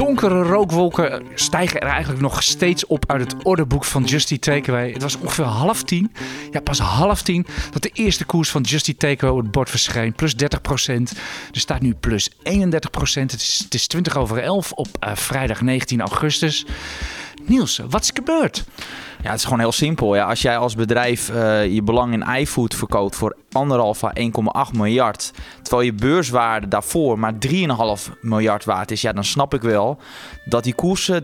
Donkere rookwolken stijgen er eigenlijk nog steeds op uit het orderboek van Justy Takeaway. Het was ongeveer half tien, ja pas half tien, dat de eerste koers van Justy Takeaway op het bord verscheen. Plus 30 procent. Er staat nu plus 31 procent. Het is, het is 20 over 11 op uh, vrijdag 19 augustus. Niels, wat is gebeurd? Ja, het is gewoon heel simpel. Ja, als jij als bedrijf uh, je belang in iFood verkoopt voor anderhalf à 1,8 miljard, terwijl je beurswaarde daarvoor maar 3,5 miljard waard is, ja, dan snap ik wel dat die koers 30%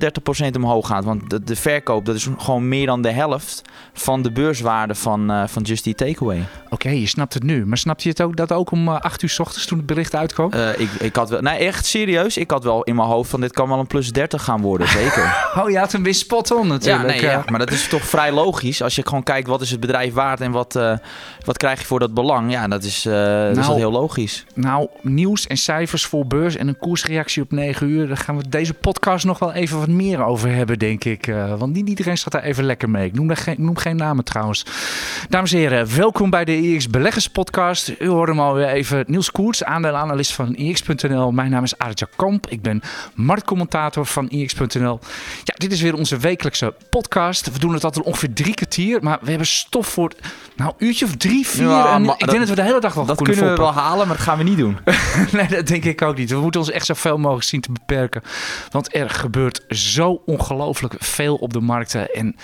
omhoog gaat. Want de, de, verkoop, dat is gewoon meer dan de helft van de beurswaarde van, uh, van Just Eat Takeaway. Oké, okay, je snapt het nu. Maar snap je het ook dat ook om 8 uur s ochtends toen het bericht uitkwam? Uh, ik, ik had wel, nee, echt serieus. Ik had wel in mijn hoofd van dit kan wel een plus 30 gaan worden, zeker. oh ja, toen wist spot on natuurlijk. Ja, nee, ja, maar dat is toch vrij logisch. Als je gewoon kijkt wat is het bedrijf waard en wat, uh, wat krijg je voor dat belang. Ja, dat is, uh, nou, dat is heel logisch. Nou, nieuws en cijfers voor beurs en een koersreactie op 9 uur. Daar gaan we deze podcast nog wel even wat meer over hebben, denk ik. Uh, want niet iedereen staat daar even lekker mee. Ik noem, daar geen, noem geen namen trouwens. Dames en heren, welkom bij de EX Beleggers Podcast. U hoorde hem alweer even. Niels Koerts, aandeelanalist van EX.nl. Mijn naam is Aartje Kamp. Ik ben marktcommentator van EX.nl. Ja, dit is weer onze wekelijkse podcast. We doen het altijd ongeveer drie kwartier. Maar we hebben stof voor nou, een uurtje of drie, vier. Ja, en ik dat, denk dat we de hele dag wel Dat kunnen, kunnen we wel halen, maar dat gaan we niet doen. nee, dat denk ik ook niet. We moeten ons echt zoveel mogelijk zien te beperken. Want er gebeurt zo ongelooflijk veel op de markten. En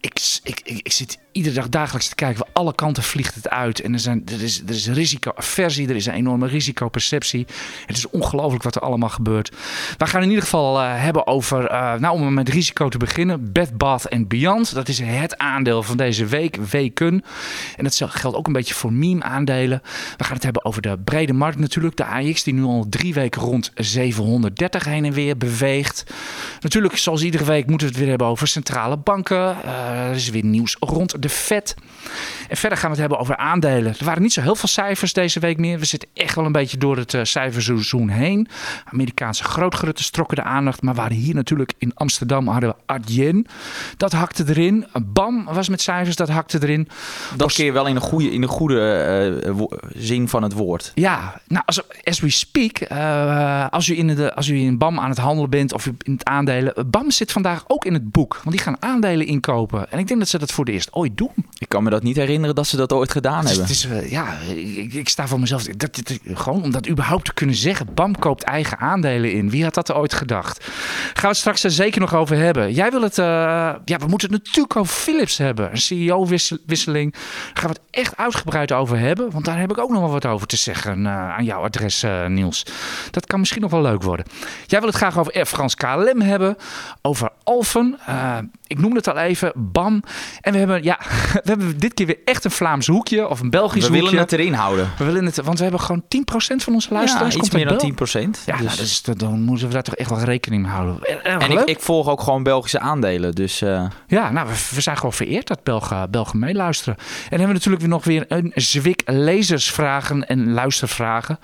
ik, ik, ik, ik zit iedere dag dagelijks te kijken. Van alle kanten vliegt het uit. En er, zijn, er, is, er is risicoaversie, er is een enorme risicoperceptie. Het is ongelooflijk wat er allemaal gebeurt. We gaan in ieder geval uh, hebben over, uh, nou om met risico te beginnen, Bed Bath Beyond. Dat is het aandeel van deze week, weken. En dat geldt ook een beetje voor meme aandelen. We gaan het hebben over de brede markt natuurlijk. De AX die nu al drie weken rond 730 heen en weer beweegt. Natuurlijk, zoals iedere week moeten we het weer hebben over centrale banken. Uh, er is weer nieuws rond de vet. En verder gaan we het hebben over aandelen. Er waren niet zo heel veel cijfers deze week meer. We zitten echt wel een beetje door het uh, cijferseizoen heen. Amerikaanse grootgrutten strokken de aandacht. Maar waren hier natuurlijk in Amsterdam hadden we Adyen. Dat hakte erin. BAM was met cijfers, dat hakte erin. Dat keer wel in een goede, in een goede uh, zin van het woord. Ja, nou als, as we speak. Uh, als, u in de, als u in BAM aan het handelen bent of in het aandelen. BAM zit vandaag ook in het boek. Want die gaan aandelen inkopen. En ik denk dat ze dat voor de eerst ooit doen. Ik kan me dat niet herinneren dat ze dat ooit gedaan het is, hebben. Het is, uh, ja, ik, ik, sta voor mezelf. Dat, dat, gewoon om dat überhaupt te kunnen zeggen. BAM koopt eigen aandelen in. Wie had dat er ooit gedacht? Gaan we het straks er zeker nog over hebben. Jij wil het... Uh, ja, we moeten het natuurlijk over Philips hebben. Een CEO-wisseling. Daar gaan we het echt uitgebreid over hebben. Want daar heb ik ook nog wel wat over te zeggen uh, aan jouw adres, Niels. Dat kan misschien nog wel leuk worden. Jij wil het graag over Air France KLM hebben. Over Alphen. ik noemde het al even. BAM. En we hebben, ja, we hebben dit keer weer echt een Vlaams hoekje of een Belgisch we hoekje. We willen het erin houden. We willen het, want we hebben gewoon 10% van onze luisteraars. Ja, iets meer dan 10%. Ja, dus. nou, dus dan moeten we daar toch echt wel rekening mee houden. En, en ik, ik, volg ook gewoon Belgische aandelen, dus... Uh... Ja, nou, we, we, zijn gewoon vereerd dat Belgen, Belgen meeluisteren. En dan hebben we natuurlijk weer nog weer een zwik lezersvragen en luistervragen.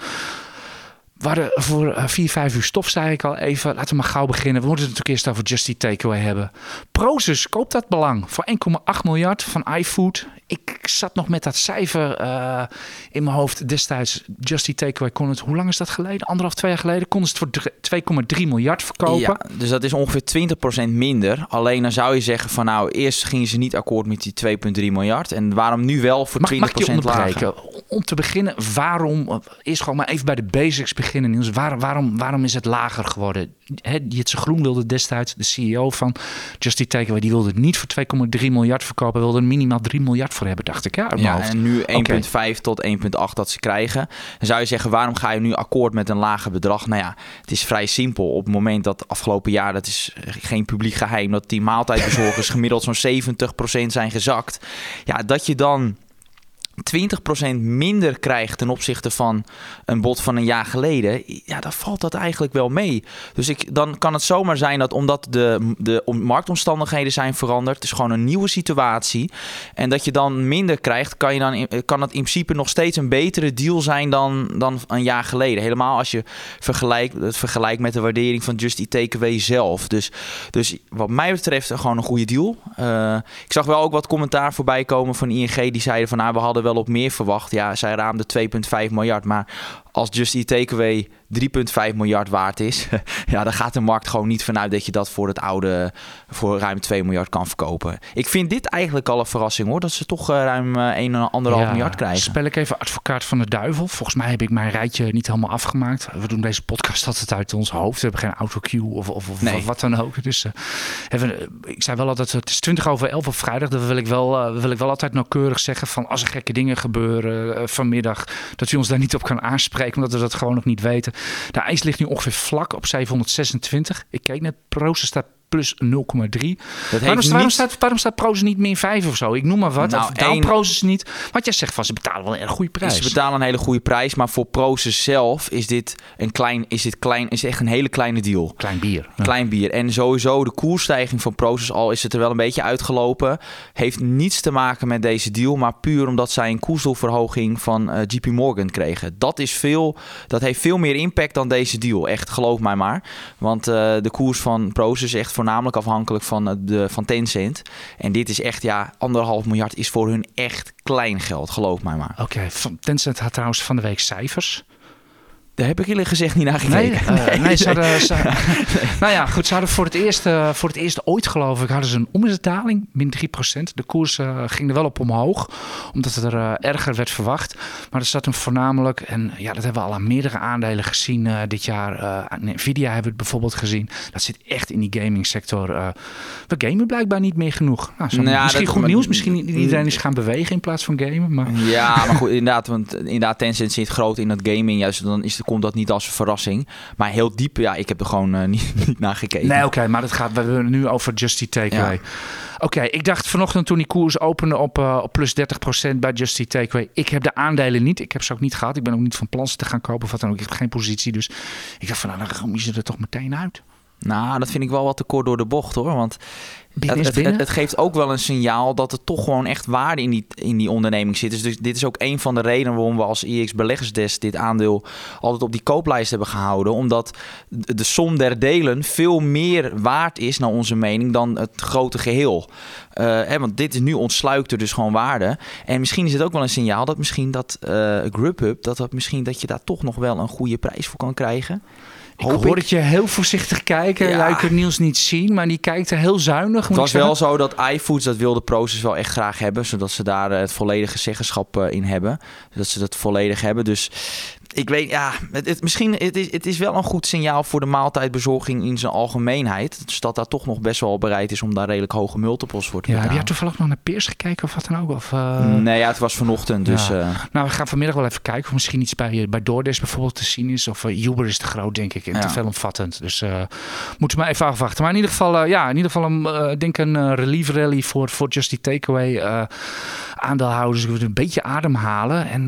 We hadden voor 4, 5 uur stof, zei ik al even. Laten we maar gauw beginnen. We moeten het natuurlijk eerst over Just Eat Takeaway hebben. Prozus koopt dat belang voor 1,8 miljard van iFood. Ik zat nog met dat cijfer uh, in mijn hoofd destijds. Just Eat Takeaway kon het, hoe lang is dat geleden? Anderhalf, twee jaar geleden. Konden ze het voor 2,3 miljard verkopen. Ja, dus dat is ongeveer 20% minder. Alleen dan zou je zeggen van nou, eerst gingen ze niet akkoord met die 2,3 miljard. En waarom nu wel voor mag, 20% mag ik je lager? Om te beginnen, waarom, eerst gewoon maar even bij de basics beginnen Niels. Waar, waarom, waarom is het lager geworden? Jitse Groen wilde destijds, de CEO van Just Eat Takeaway, die wilde het niet voor 2,3 miljard verkopen. wilde minimaal 3 miljard voor hebben, dacht ik. Ja, ja en nu 1,5 okay. tot 1,8 dat ze krijgen. Dan zou je zeggen, waarom ga je nu akkoord met een lager bedrag? Nou ja, het is vrij simpel. Op het moment dat afgelopen jaar, dat is geen publiek geheim, dat die maaltijdbezorgers gemiddeld zo'n 70% zijn gezakt. Ja, dat je dan 20% minder krijgt ten opzichte van een bod van een jaar geleden, ja, dan valt dat eigenlijk wel mee. Dus ik, dan kan het zomaar zijn dat omdat de, de marktomstandigheden zijn veranderd, het is gewoon een nieuwe situatie, en dat je dan minder krijgt, kan, je dan, kan het in principe nog steeds een betere deal zijn dan, dan een jaar geleden. Helemaal als je vergelijkt, het vergelijkt met de waardering van Just Eat zelf. Dus, dus wat mij betreft gewoon een goede deal. Uh, ik zag wel ook wat commentaar voorbij komen van ING die zeiden van nou, we hadden wel op meer verwacht. Ja, zij raamde 2,5 miljard. Maar als Just Eat Takeaway 3,5 miljard waard is, ja, dan gaat de markt gewoon niet vanuit dat je dat voor het oude voor ruim 2 miljard kan verkopen. Ik vind dit eigenlijk al een verrassing hoor, dat ze toch uh, ruim uh, 1,5 ja, miljard krijgen. Spel ik even advocaat van de duivel. Volgens mij heb ik mijn rijtje niet helemaal afgemaakt. We doen deze podcast altijd uit ons hoofd. We hebben geen autocue of, of, of, nee. wat dan ook. Dus uh, even, ik zei wel altijd, het is 20 over 11 op vrijdag. Dat wil ik wel, wil ik wel altijd nauwkeurig zeggen van als er gekke dingen gebeuren vanmiddag, dat u ons daar niet op kan aanspreken, omdat we dat gewoon nog niet weten. De ijs ligt nu ongeveer vlak op 726. Ik keek net, Proces staat plus 0,3. Waarom, niet... waarom, staat, waarom staat Proces niet min 5 of zo? Ik noem maar wat. Nou, of één... Proces niet. Want jij zegt van ze betalen wel een goede prijs. Ze betalen een hele goede prijs, maar voor Proces zelf is dit een klein, is dit klein, is echt een hele kleine deal. Klein bier. Klein bier. En sowieso de koersstijging van Proces, al is het er wel een beetje uitgelopen, heeft niets te maken met deze deal, maar puur omdat zij een koersdoelverhoging van uh, eh, JP Morgan kregen. Dat is veel, dat heeft veel meer impact dan deze deal. Echt, geloof mij maar. Want uh, de koers van Proces is echt voornamelijk afhankelijk van, de, van Tencent. En dit is echt, ja, anderhalf miljard is voor hun echt klein geld, geloof mij maar. Oké, okay, Tencent had trouwens van de week cijfers. Daar heb ik eerlijk gezegd niet naar gekeken. Nee, uh, nee, ze hadden, ze, nou ja, goed, ze hadden voor het eerst, uh, voor het eerst ooit geloof ik, hadden ze een omzetdaling, min 3%. De koers uh, ging er wel op omhoog, omdat het er erger werd verwacht. Maar er zat een voornamelijk, en ja, dat hebben we al aan meerdere aandelen gezien dit jaar. Nvidia hebben we het bijvoorbeeld gezien. Dat zit echt in die gaming sector. we gamen blijkbaar niet meer genoeg. Nou, nou misschien goed nieuws, misschien iedereen is gaan bewegen in plaats van gamen. Maar... Ja, maar goed, inderdaad, want inderdaad, Tencent zit groot in dat gaming. Juist dan is komt dat niet als verrassing. Maar heel diep, ja, ik heb er gewoon uh, niet, niet naar gekeken. Nee, oké, maar dat gaat, we hebben nu over Justy Takeaway. Oké, ik dacht vanochtend toen die koers opende op, uh, op plus 30% bij Justy Takeaway. Ik heb de aandelen niet. Ik heb ze ook niet gehad. Ik ben ook niet van plan te gaan kopen of wat dan ook. Ik heb geen positie. Dus ik dacht van, nou, dan gaan ze er toch meteen uit. Nou, dat vind ik wel wat te kort door de bocht hoor. Want het, het, het, geeft ook wel een signaal dat er toch gewoon echt waarde in die, in die onderneming zit. Dus dit is ook een van de redenen waarom we als IX Beleggersdesk dit aandeel altijd op die kooplijst hebben gehouden. Omdat de som der delen veel meer waard is, naar onze mening, dan het grote geheel. Uh, hè, want dit is nu ontsluit er dus gewoon waarde. En misschien is het ook wel een signaal dat misschien dat uh, Grubhub, dat, dat, misschien dat je daar toch nog wel een goede prijs voor kan krijgen. Ik hoor het je heel voorzichtig kijken. Ja. kunt Niels niet zien, maar die kijkt er heel zuinig. Het was wel zo dat iFoods dat wilde Proces wel echt graag hebben. Zodat ze daar het volledige zeggenschap eh, in hebben. Dat ze dat volledig hebben. Dus ik weet, ja, het, het, misschien het is het is wel een goed signaal voor de maaltijdbezorging in zijn algemeenheid. Dus dat daar toch nog best wel bereid is om daar redelijk hoge multiples voor te ja, Heb je toevallig nog naar Peers gekeken of wat dan ook? Of, uh... Nee, ja, het was vanochtend. Dus, ja. uh... Nou, we gaan vanmiddag wel even kijken of misschien iets bij, bij DoorDash bijvoorbeeld te zien is. Of uh, Uber is te groot, denk ik, en ja. te veelomvattend. Dus moeten we maar even afwachten. Maar in ieder geval, ja, in ieder geval een, denk een relief rally voor, voor Just Takeaway aandeelhouders een beetje ademhalen. En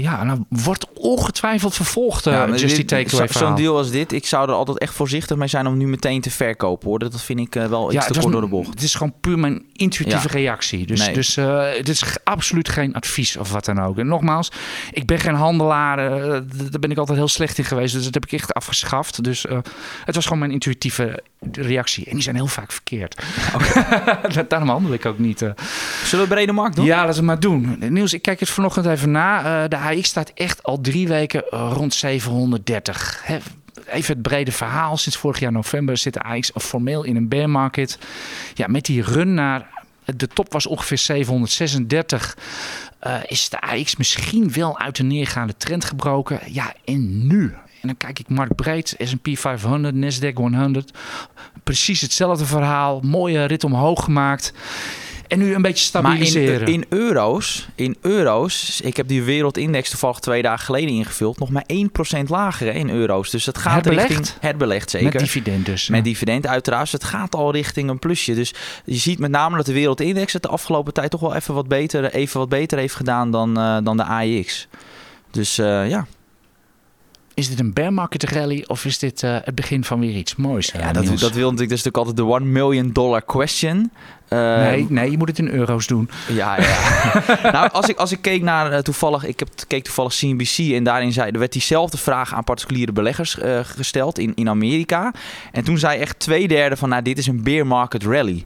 ja, nou wordt ongetwijfeld vervolgd. Uh, ja, Just Takeaway Zo'n deal als dit, ik zou er altijd echt voorzichtig mee zijn om nu meteen te verkopen. Hoor. Dat vind ik uh, wel iets te kort door de bocht. Het is gewoon puur mijn intuïtieve ja. reactie. Dus, nee. dus het is absoluut geen advies of wat dan ook. En nogmaals, ik ben geen handelaar. daar ben ik altijd heel slecht in geweest. Dus dat heb ik echt afgeschaft. Dus het was gewoon mijn intuïtieve reactie. En die zijn heel vaak verkeerd. Okay. Daarom handel ik ook niet. Zullen we brede markt doen? Ja, laten we maar doen. Niels, ik kijk het vanochtend even na. de AX staat echt al drie weken rond 730. even het brede verhaal. Sinds vorig jaar november zit de AX formeel in een bear market. Ja, met die run naar... De top was ongeveer 736. Uh, is de AX misschien wel uit de neergaande trend gebroken? Ja, en nu? En dan kijk ik marktbreed, S&P 500, Nasdaq 100. Precies hetzelfde verhaal. Mooie rit omhoog gemaakt. En nu een beetje Maar in, stabiliseren. in euro's, in euro's, ik heb die wereldindex toevallig twee dagen geleden ingevuld, nog maar 1% lager hè, in euro's. Dus het gaat richting herbelegd zeker. Met dividend dus. Met dividend uiteraard. Het gaat al richting een plusje. Dus je ziet met name dat de wereldindex het de afgelopen tijd toch wel even wat beter, even wat beter heeft gedaan dan, eh, dan de AIX. Dus eh, ja. Is dit een bear market rally of is dit eh, het begin van weer iets moois? eh, ja dat, Niels? dat wil natuurlijk, dat is natuurlijk altijd de 1 million dollar question. Eh, nee, nee, je moet het in euro's doen. Ja, ja. nou, als ik, als ik keek naar eh, toevallig, ik heb, keek toevallig CNBC en daarin zei, er werd diezelfde vraag aan particuliere beleggers eh, gesteld in, in Amerika. En toen zei echt twee derde van, nou, dit is een bear market rally.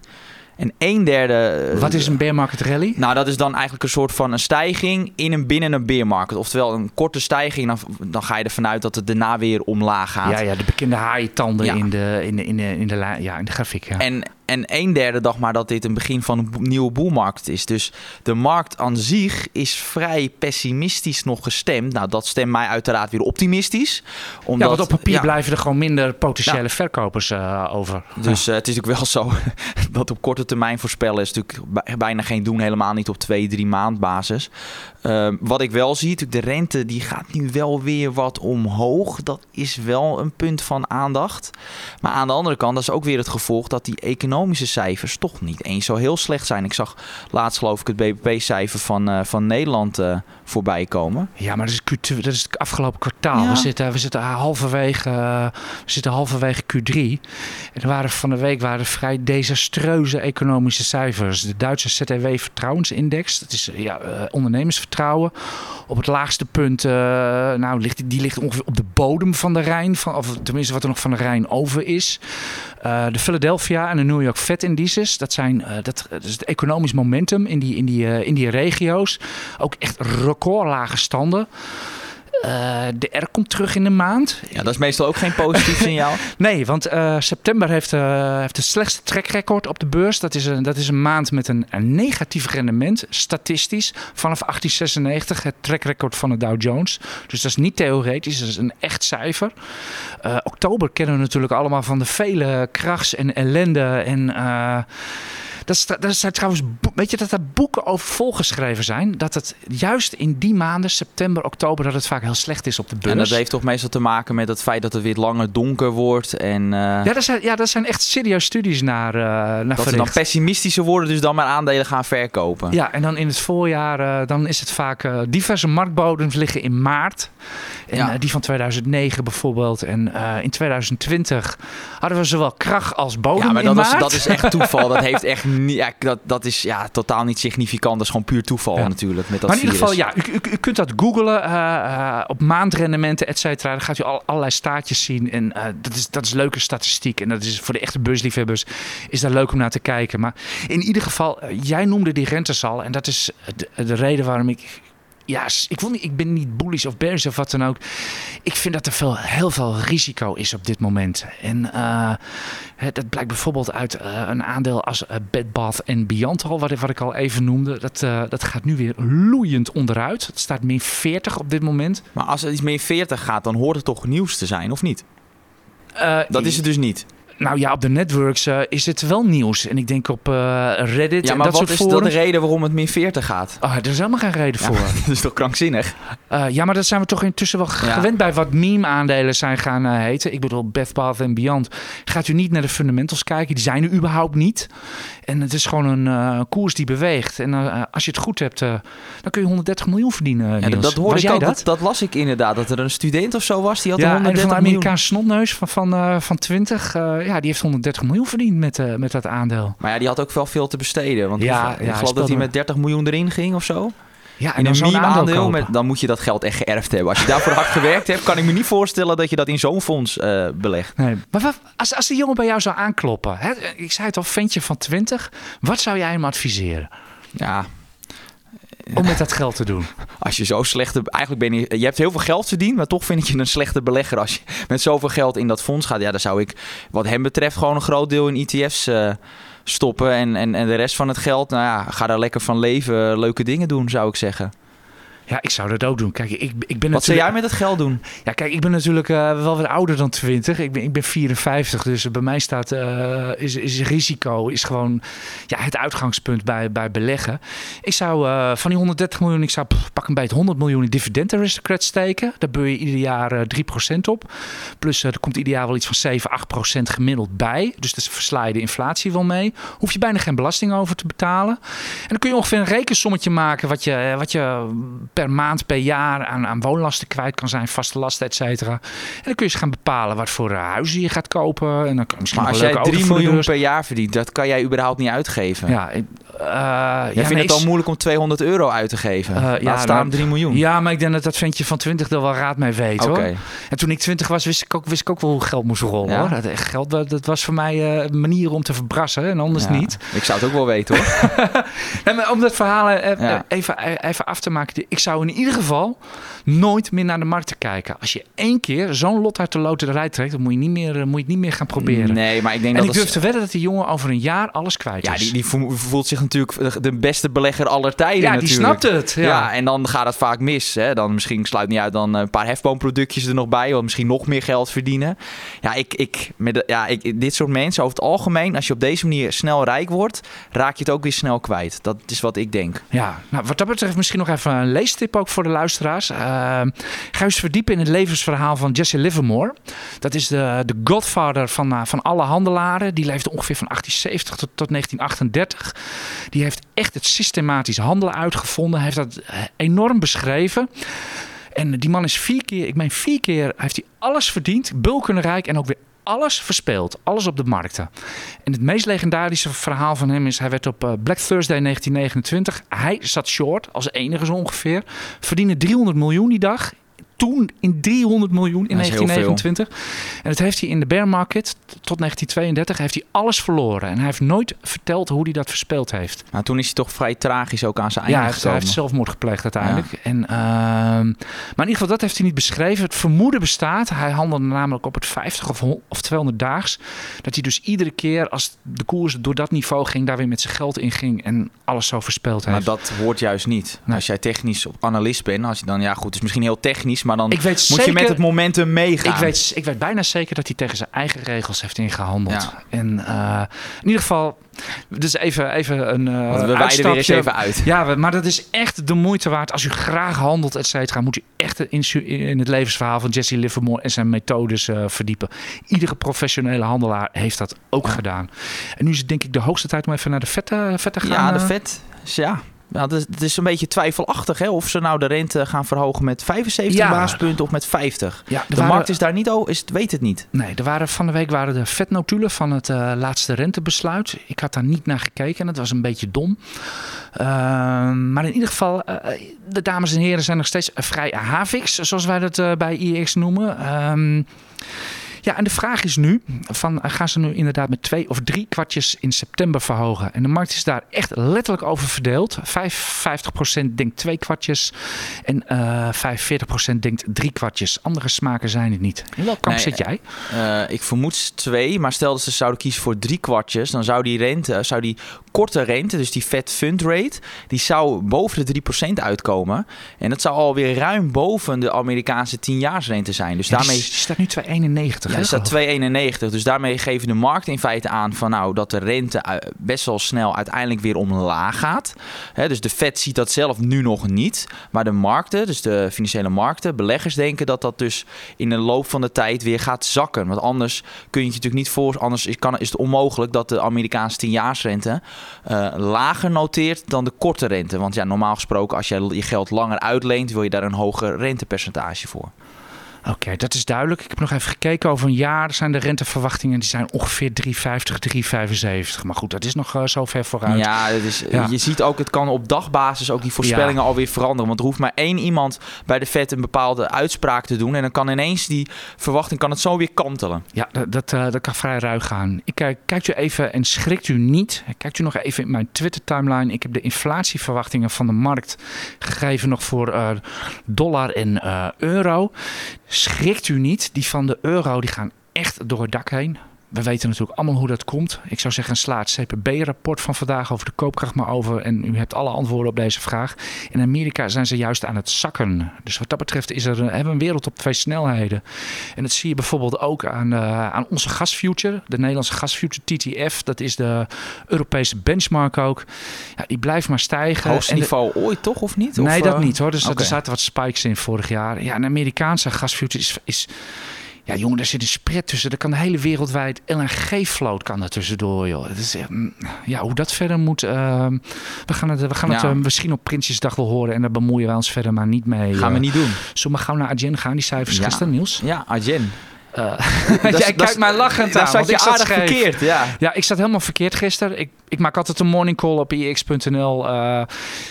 En een derde... eh, Wat is een bear market rally? Nou, dat is dan eigenlijk een soort van een stijging in een binnen een bear market. Oftewel een korte stijging, dan, dan ga je ervan uit dat het daarna weer omlaag gaat. Ja, ja, de bekende haaientanden Ja. in, de, in, de, in, de, in, de, ja, in de grafiek. Ja. En, en een derde dacht maar dat dit een begin van een nieuwe boelmarkt is. Dus de markt aan zich is vrij pessimistisch nog gestemd. Nou, dat stemt mij uiteraard weer optimistisch. Omdat, ja, want op papier ja, blijven er gewoon minder potentiële verkopers eh, over. Dus eh, het is natuurlijk wel zo dat op korte termijn voorspellen is natuurlijk bij- bijna geen doen. Helemaal niet op twee, drie maand basis. Ehm, wat ik wel zie, natuurlijk de rente die gaat nu wel weer wat omhoog. Dat is wel een punt van aandacht. Maar aan de andere kant, dat is ook weer het gevolg dat die economische cijfers toch niet eens zo heel slecht zijn. Ik zag laatst geloof ik het BBP-cijfer van, eh, van Nederland eh, voorbij komen. Ja, maar dat is, Q2, dat is het afgelopen kwartaal. Ja. We, zitten, we, zitten halverwege, we zitten halverwege Q3. En er waren van de week waren vrij desastreuze economische cijfers. De Duitse ZTW Vertrouwensindex, dat is eh, ja, ondernemersvertrouwen. Op het laagste punt, nou, ligt, die ligt ongeveer op de bodem van de Rijn. Van, of tenminste wat er nog van de Rijn over is. De Philadelphia en de New York Fed indices, dat, zijn, eh, dat, is het economisch momentum in die, in, die, eh, in die regio's. Ook echt recordlage standen. Eh, de R komt terug in de maand. Ja, dat is meestal ook geen positief signaal. Nee, want eh, september heeft, eh, heeft het slechtste trackrecord op de beurs. Dat is een, dat is een maand met een, een negatief rendement, statistisch, vanaf 1896. Het trackrecord van de Dow Jones. Dus dat is niet theoretisch, dat is een echt cijfer. Oktober kennen we natuurlijk allemaal van de vele krachs en ellende en... dat, dat zijn trouwens, weet je dat er boeken over volgeschreven zijn? Dat het juist in die maanden, september, oktober, dat het vaak heel slecht is op de beurs. En dat heeft toch meestal te maken met het feit dat het weer langer donker wordt. En eh, Ja, dat zijn, ja, dat zijn echt serieus studies naar, eh naar dat ze dan pessimistischer worden, dus dan maar aandelen gaan verkopen. Ja, en dan in het voorjaar, eh, dan is het vaak diverse marktbodems liggen in maart. En Ja. die van 2009 bijvoorbeeld. En in 2020 hadden we zowel kracht als bodem Ja, maar in dat, maart. dat is echt toeval. Dat heeft echt niet, ja, dat, dat is ja, totaal niet significant. Dat is gewoon puur toeval Ja. natuurlijk. Met dat maar in ieder geval, ja, u, u, u kunt dat googlen eh, eh, op maandrendementen, et cetera. Dan gaat u al, allerlei staatjes zien. En eh, dat, is, dat is leuke statistiek. En dat is voor de echte beursliefhebbers is dat leuk om naar te kijken. Maar in ieder geval, jij noemde die rentes al. En dat is de, de reden waarom ik... Ja, ik, wil niet, ik ben niet bullish of bearish of wat dan ook. Ik vind dat er veel, heel veel risico is op dit moment. En hè, dat blijkt bijvoorbeeld uit eh, een aandeel als eh, Bed Bath Beyond al, wat, ik- wat ik al even noemde. Dat, dat gaat nu weer loeiend onderuit. Het staat min 40 op dit moment. Maar als het iets meer 40 gaat, dan hoort het toch nieuws te zijn, of niet? Dat is het dus niet. Nou ja, op de networks eh, is het wel nieuws. En ik denk op eh, Reddit Ja, en maar dat wat soort is dan de forums. reden waarom het min 40 gaat? Ah, er is helemaal geen reden Ja, voor. dat is toch krankzinnig? Eh, ja, maar dat zijn we toch intussen wel Ja. gewend bij wat meme-aandelen zijn gaan heten. Ik bedoel, Beth Bath Beyond. Gaat u niet naar de fundamentals kijken? Die zijn er überhaupt niet. En het is gewoon een eh, koers die beweegt. En eh, als je het goed hebt, eh, dan kun je 130 miljoen verdienen. Ja, dat, hoorde Was ik ook. dat? Dat, las ik inderdaad. Dat er een student of zo was. Die had Ja, en van 130 de miljoen. Amerikaanse snotneus van, van, van 20, eh, ja, die heeft 130 miljoen verdiend met, met dat aandeel. Maar ja, die had ook wel veel te besteden. Want Ja, ik, geloof dat hij met 30 miljoen erin ging of zo. Ja, In dan een zo'n meme aandeel aandeel, kopen. met, dan moet je dat geld echt geërfd hebben. Als je daarvoor hard gewerkt hebt, kan ik me niet voorstellen dat je dat in zo'n fonds eh, belegt. Nee. Maar wat, als, als die jongen bij jou zou aankloppen, hè, ik zei het al, ventje van 20, wat zou jij hem adviseren Ja, om met dat geld te doen? als je zo slechte... Eigenlijk ben je... Je hebt heel veel geld verdiend, maar toch vind ik je een slechte belegger. Als je met zoveel geld in dat fonds gaat. Ja, dan zou ik wat hem betreft gewoon een groot deel in ETF's eh, stoppen. En, en, en de rest van het geld, nou ja, ga daar lekker van leven. Leuke dingen doen, zou ik zeggen. Ja, ik zou dat ook doen. Kijk, ik, ik ben Wat zou jij met het geld doen? Ja, kijk, ik ben natuurlijk eh, wel wat ouder dan 20. Ik ben, ik ben 54, dus bij mij staat eh, is, is risico is gewoon ja, het uitgangspunt bij, bij beleggen. Ik zou eh, van die 130 miljoen, ik zou pff, pak een beetje 100 miljoen in dividend aristocrat steken. Daar beur je ieder jaar eh, 3% op. Plus er komt ieder jaar wel iets van 7, 8% gemiddeld bij. Dus dat versla je de inflatie wel mee. Hoef je bijna geen belasting over te betalen. En dan kun je ongeveer een rekensommetje maken wat je, wat je per maand, per jaar aan, aan woonlasten kwijt kan zijn, vaste lasten, et cetera. En dan kun je eens gaan bepalen wat voor eh, huizen je gaat kopen. En dan kan je misschien Maar nog als jij leuke 3 auto voor de miljoen per jaar verdient, dat kan jij überhaupt niet uitgeven. Ja, eh, ja, nee, het al moeilijk om 200 euro uit te geven. Eh, Laat ja, staan nou, 3 miljoen. Ja, maar ik denk dat dat ventje van 20 er wel raad mee weet hoor. En toen ik 20 was, wist ik ook, wist ik ook wel hoe geld moest rollen Ja? hoor. Dat, echt geld, dat, dat was voor mij eh, een manier om te verbrassen en anders Ja, niet. Ik zou het ook wel weten hoor. Nee, maar om dat verhaal eh, eh, Ja. even, eh, even af te maken. Ik zou in ieder geval nooit meer naar de markt te kijken. Als je één keer zo'n lot uit de loterij trekt, dan moet je, niet meer, eh, moet je het niet meer gaan proberen. Nee, maar ik denk en dat ik durf te wedden dat die jongen over een jaar alles kwijt Ja, is. die, die vo- voelt zich natuurlijk de beste belegger aller tijden ja, die natuurlijk. snapt het. Ja. Ja. en dan gaat het vaak mis. Hè? Dan misschien sluit niet uit dan een paar hefboomproductjes er nog bij. Of misschien nog meer geld verdienen. Ja, ik, ik, met de, ja ik, dit soort mensen over het algemeen, als je op deze manier snel rijk wordt, raak je het ook weer snel kwijt. Dat is wat ik denk. Ja, nou, wat dat betreft misschien nog even een leestip ook voor de luisteraars. Eh, ga eens verdiepen in het levensverhaal van Jesse Livermore. Dat is de, de godfather van, eh, van alle handelaren. Die leefde ongeveer van 1870 tot, tot 1938. Die heeft echt het systematisch handelen uitgevonden. Hij heeft dat eh, enorm beschreven. En die man is vier keer, ik meen vier keer, heeft hij alles verdiend. Bulkenrijk en ook weer alles verspeeld. Alles op de markten. En het meest legendarische verhaal van hem is... hij werd op eh, Black Thursday 1929... hij zat short, als enige zo ongeveer... verdiende 300 miljoen die dag... Toen in 300 miljoen in Dat is heel 1929. En dat heeft hij in de bear market tot 1932 heeft hij alles verloren. En hij heeft nooit verteld hoe hij dat verspeeld heeft. Maar toen is hij toch vrij tragisch ook aan zijn Ja, einde heeft, hij heeft zelfmoord gepleegd uiteindelijk. En, ehm, maar in ieder geval, dat heeft hij niet beschreven. Het vermoeden bestaat. Hij handelde namelijk op het 50 of, of 200 daags. Dat hij dus iedere keer als de koers door dat niveau ging, daar weer met zijn geld in ging. En alles zo verspeeld Maar heeft. dat hoort juist niet. Nee. Als jij technisch analist bent, als je dan, ja goed, het is misschien heel technisch, maar dan ik weet moet zeker, je met het momentum meegaan. ik weet, ik weet bijna zeker dat hij tegen zijn eigen regels heeft ingehandeld. Ja. En eh, in ieder geval, dus even, even een uh, Want we wijden weer eens even uit. Ja, we- maar dat is echt de moeite waard. Als u graag handelt, et cetera, moet u echt in, het levensverhaal van Jesse Livermore en zijn methodes eh, verdiepen. Iedere professionele handelaar heeft dat ook Ja. gedaan. En nu is het denk ik de hoogste tijd om even naar de vette, vet te gaan. Ja, de vet. Ja. Ja, het, is, het is een beetje twijfelachtig hè, of ze nou de rente gaan verhogen met 75 Ja. basispunten of met 50. Ja, De waren- markt is daar niet over, is, weet het niet. Nee, er waren van de week waren de vetnotulen van het eh, laatste rentebesluit. Ik had daar niet naar gekeken en dat was een beetje dom. Ehm, maar in ieder geval, eh, de dames en heren zijn nog steeds vrij havix, zoals wij dat eh, bij IEX noemen. Ehm, ja, en de vraag is nu: van, eh, gaan ze nu inderdaad met twee of drie kwartjes in september verhogen? En de markt is daar echt letterlijk over verdeeld. 55% denkt twee kwartjes en eh 45% denkt drie kwartjes. Andere smaken zijn het niet. In welk kamp Nee, zit jij? Eh, ik vermoed twee, maar stel dat ze zouden kiezen voor drie kwartjes, dan zou die rente, zou die korte rente, dus die Fed Fund Rate, die zou boven de 3% uitkomen. En dat zou alweer ruim boven de Amerikaanse 10-jaarsrente zijn. Dus daarmee die staat nu 2,91. Ja, er staat geloof 2,91. Dus daarmee geven de markten in feite aan van nou dat de rente eh, best wel snel uiteindelijk weer omlaag gaat. Dus de Fed ziet dat zelf nu nog niet. Maar de markten, dus de financiële markten, beleggers denken dat dat dus in de loop van de tijd weer gaat zakken. Want anders kun je het je natuurlijk niet voor. Anders is, het onmogelijk dat de Amerikaanse 10-jaarsrente eh, lager noteert dan de korte rente. Want ja, normaal gesproken, als je je geld langer uitleent, wil je daar een hoger rentepercentage voor. Oké, dat is duidelijk. Ik heb nog even gekeken. Over een jaar zijn de renteverwachtingen die zijn ongeveer 3,50, 3,75. Maar goed, dat is nog eh, zo ver vooruit. Ja, het is, Ja. je ziet ook, het kan op dagbasis ook die voorspellingen alweer veranderen. Want er hoeft maar één iemand bij de Fed een bepaalde uitspraak te doen. En dan kan ineens die verwachting kan het zo weer kantelen. Ja, dat, dat, eh, dat kan vrij ruig gaan. Ik kijk, kijkt u even en schrikt u niet. Kijkt u nog even in mijn Twitter-timeline. Ik heb de inflatieverwachtingen van de markt gegeven nog voor eh, dollar en eh, euro. Schrikt u niet. Die van de euro die gaan echt door het dak heen. We weten natuurlijk allemaal hoe dat komt. Ik zou zeggen, sla het CPB-rapport van vandaag over de koopkracht maar over. En u hebt alle antwoorden op deze vraag. In Amerika zijn ze juist aan het zakken. Dus wat dat betreft is er, hebben we een wereld op twee snelheden. En dat zie je bijvoorbeeld ook aan, uh, aan onze gasfuture. De Nederlandse gasfuture TTF. Dat is de Europese benchmark ook. Ja, die blijft maar stijgen. Hoogste niveau ooit toch, of niet? Nee, of, dat uh, niet hoor. Dus okay. er zaten wat spikes in vorig jaar. Ja, een Amerikaanse gasfuture is... is ja, jongen, daar zit een spread tussen. Er kan de hele wereldwijd LNG-vloot kan er tussendoor, joh. Is, ja, hoe dat verder moet... Uh, we gaan het, we gaan Ja. het uh, misschien op Prinsjesdag wel horen. En daar bemoeien wij ons verder maar niet mee. Gaan we uh. niet doen. Zullen we gauw naar Agen gaan, die cijfers Ja. gisteren, Niels? Ja, Arjen. Uh, jij kijkt mij lachend Daar aan. zat je ik zat aardig scheef. verkeerd, ja. Ja, ik zat helemaal verkeerd gisteren. Ik, ik maak altijd een morning call op ix.nl. Uh,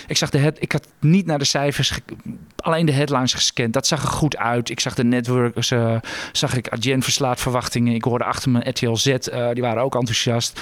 ik zag de head, ik had niet naar de cijfers, alleen de headlines gescand. Dat zag er goed uit. Ik zag de networkers, uh, zag ik Adyen verslaat verwachtingen. Ik hoorde achter me RTL Z, uh, die waren ook enthousiast.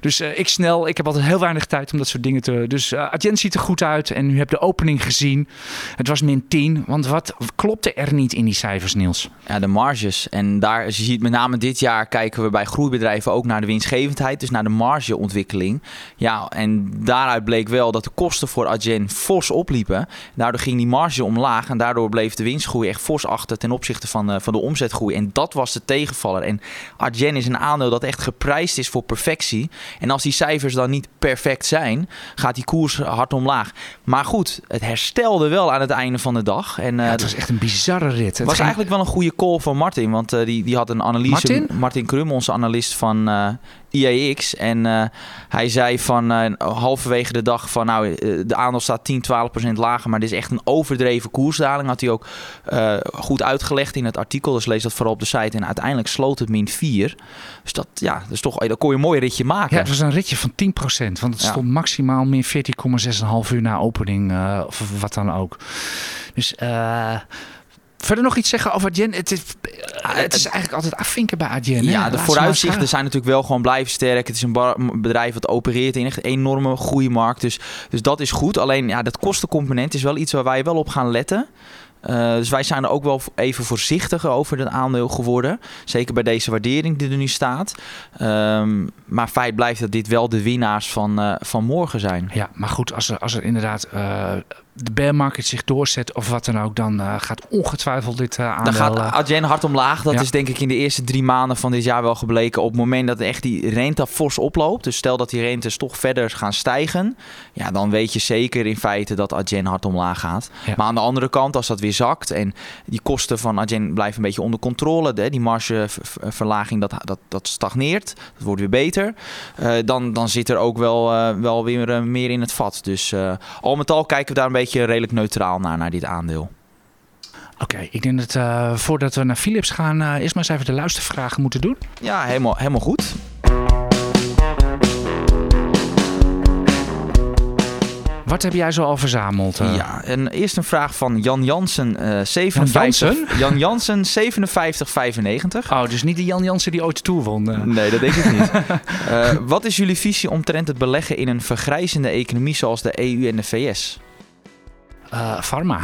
Dus uh, ik snel, ik heb altijd heel weinig tijd om dat soort dingen te... Dus uh, Adyen ziet er goed uit en u hebt de opening gezien. Het was min 10, want wat klopte er niet in die cijfers, Niels? Ja, de marges. En daar, als je ziet, met name dit jaar kijken we bij groeibedrijven ook naar de winstgevendheid. Dus naar de margeontwikkeling. Ja, en daaruit bleek wel dat de kosten voor Adyen fors opliepen. Daardoor ging die marge omlaag. En daardoor bleef de winstgroei echt fors achter ten opzichte van, uh, van de omzetgroei. En dat was de tegenvaller. En Adyen is een aandeel dat echt geprijsd is voor perfectie. En als die cijfers dan niet perfect zijn, gaat die koers hard omlaag. Maar goed, het herstelde wel aan het einde van de dag. En, uh, ja, het was echt een bizarre rit. Het was ging... eigenlijk wel een goede call van Martin. Want uh, die, die had een analyse. Martin? Martin Krum, onze analist van uh, IAX. En uh, hij zei van uh, halverwege de dag van nou, de aandeel staat 10, 12 procent lager. Maar dit is echt een overdreven koersdaling. Had hij ook goed uitgelegd in het artikel. Dus lees dat vooral op de site. En uiteindelijk sloot het min 4. Dus dat, ja, is toch, dat kon je een mooi ritje maken. Ja, het was een ritje van 10 procent. Want het ja. stond maximaal min 14,6,5 uur na opening. Of wat dan ook. Dus... Uh, Verder nog iets zeggen over Adyen? Het is, het is eigenlijk altijd afvinken bij Adyen. Ja, hè? de Laat vooruitzichten zijn natuurlijk wel gewoon blijven sterk. Het is een bedrijf dat opereert in echt een enorme groeimarkt. Dus, dus dat is goed. Alleen ja, dat kostencomponent is wel iets waar wij wel op gaan letten. Uh, dus wij zijn er ook wel even voorzichtiger over het aandeel geworden. Zeker bij deze waardering die er nu staat. Um, maar feit blijft dat dit wel de winnaars van, uh, van morgen zijn. Ja, maar goed, als er, als er inderdaad uh, de bear market zich doorzet of wat dan ook, dan uh, gaat ongetwijfeld dit uh, aandeel... Dan gaat Adyen hard omlaag. Dat ja. is denk ik in de eerste drie maanden van dit jaar wel gebleken. Op het moment dat echt die rente fors oploopt. Dus stel dat die rentes toch verder gaan stijgen. Ja, dan weet je zeker in feite dat Adyen hard omlaag gaat. Ja. Maar aan de andere kant, als dat weer zakt en die kosten van Adyen blijven een beetje onder controle. De, die margeverlaging, dat, dat, dat stagneert. Dat wordt weer beter. Uh, dan, dan zit er ook wel, wel weer meer in het vat. Dus al met al kijken we daar een beetje redelijk neutraal naar, naar dit aandeel. Oké, okay, ik denk dat uh, voordat we naar Philips gaan, uh, eerst maar eens even de luistervragen moeten doen. Ja, helemaal, helemaal goed. Wat heb jij zo al verzameld? Uh? Ja, en eerst een vraag van Jan Jansen, uh, 57. Jan Jansen? Jan Jansen, 5795. Oh, dus niet de Jan Jansen die ooit Tour won? Uh. Nee, dat denk ik niet. wat is jullie visie omtrent het beleggen in een vergrijzende economie zoals de EU en de VS? Uh, pharma.